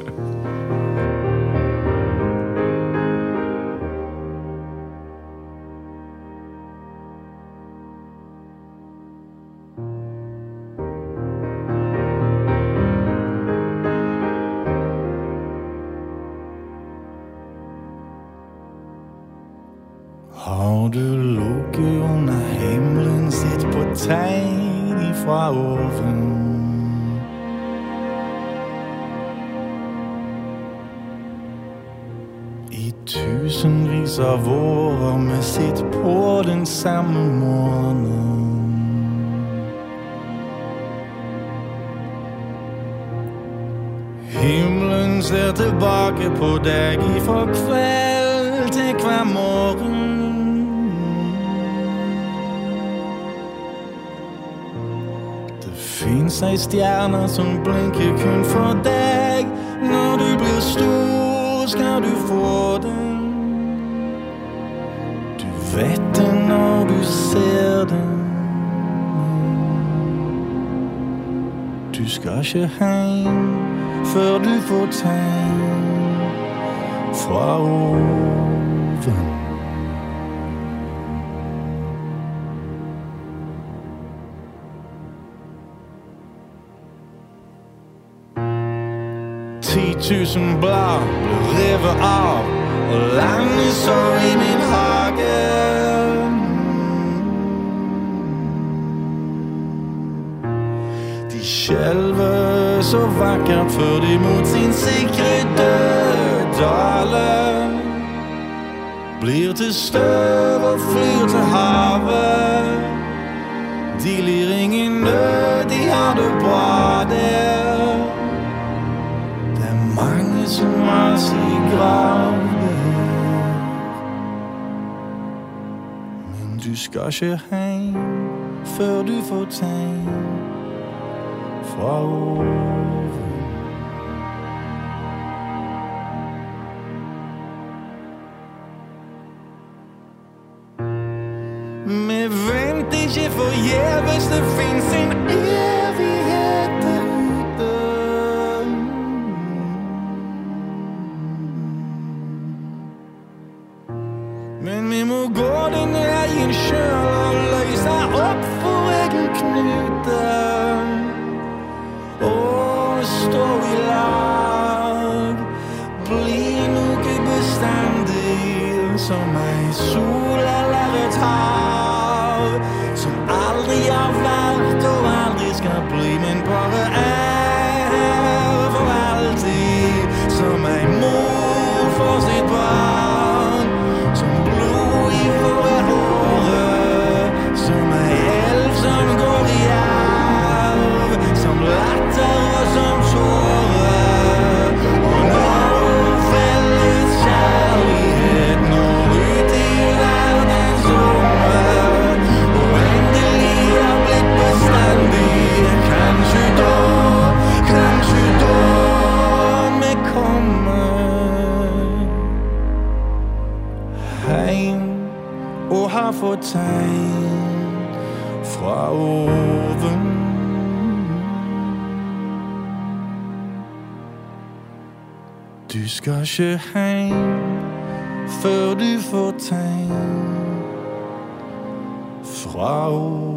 tilbake på deg ifra kveld til hver morgen. Det fins ei stjerne som blinker kun for deg. Når du blir stor, skal du få den. Du vet det når du ser den. Du skal ikke hjem før du får tegn fra oven. Ti tusen blad ble revet av, og landet så i min hage. Skjelver så vakkert før de mot sin sikre død daler. Blir til støv og flyr til havet. De lir ingen nød, de har det bra der. Det er mange som har sin grav der. Men du skal ikke hjem før du får tegn fra oven. Venter ikke forgjeves, det fins tegn fra oven. Du skal ikke heim før du får tegn fra oven.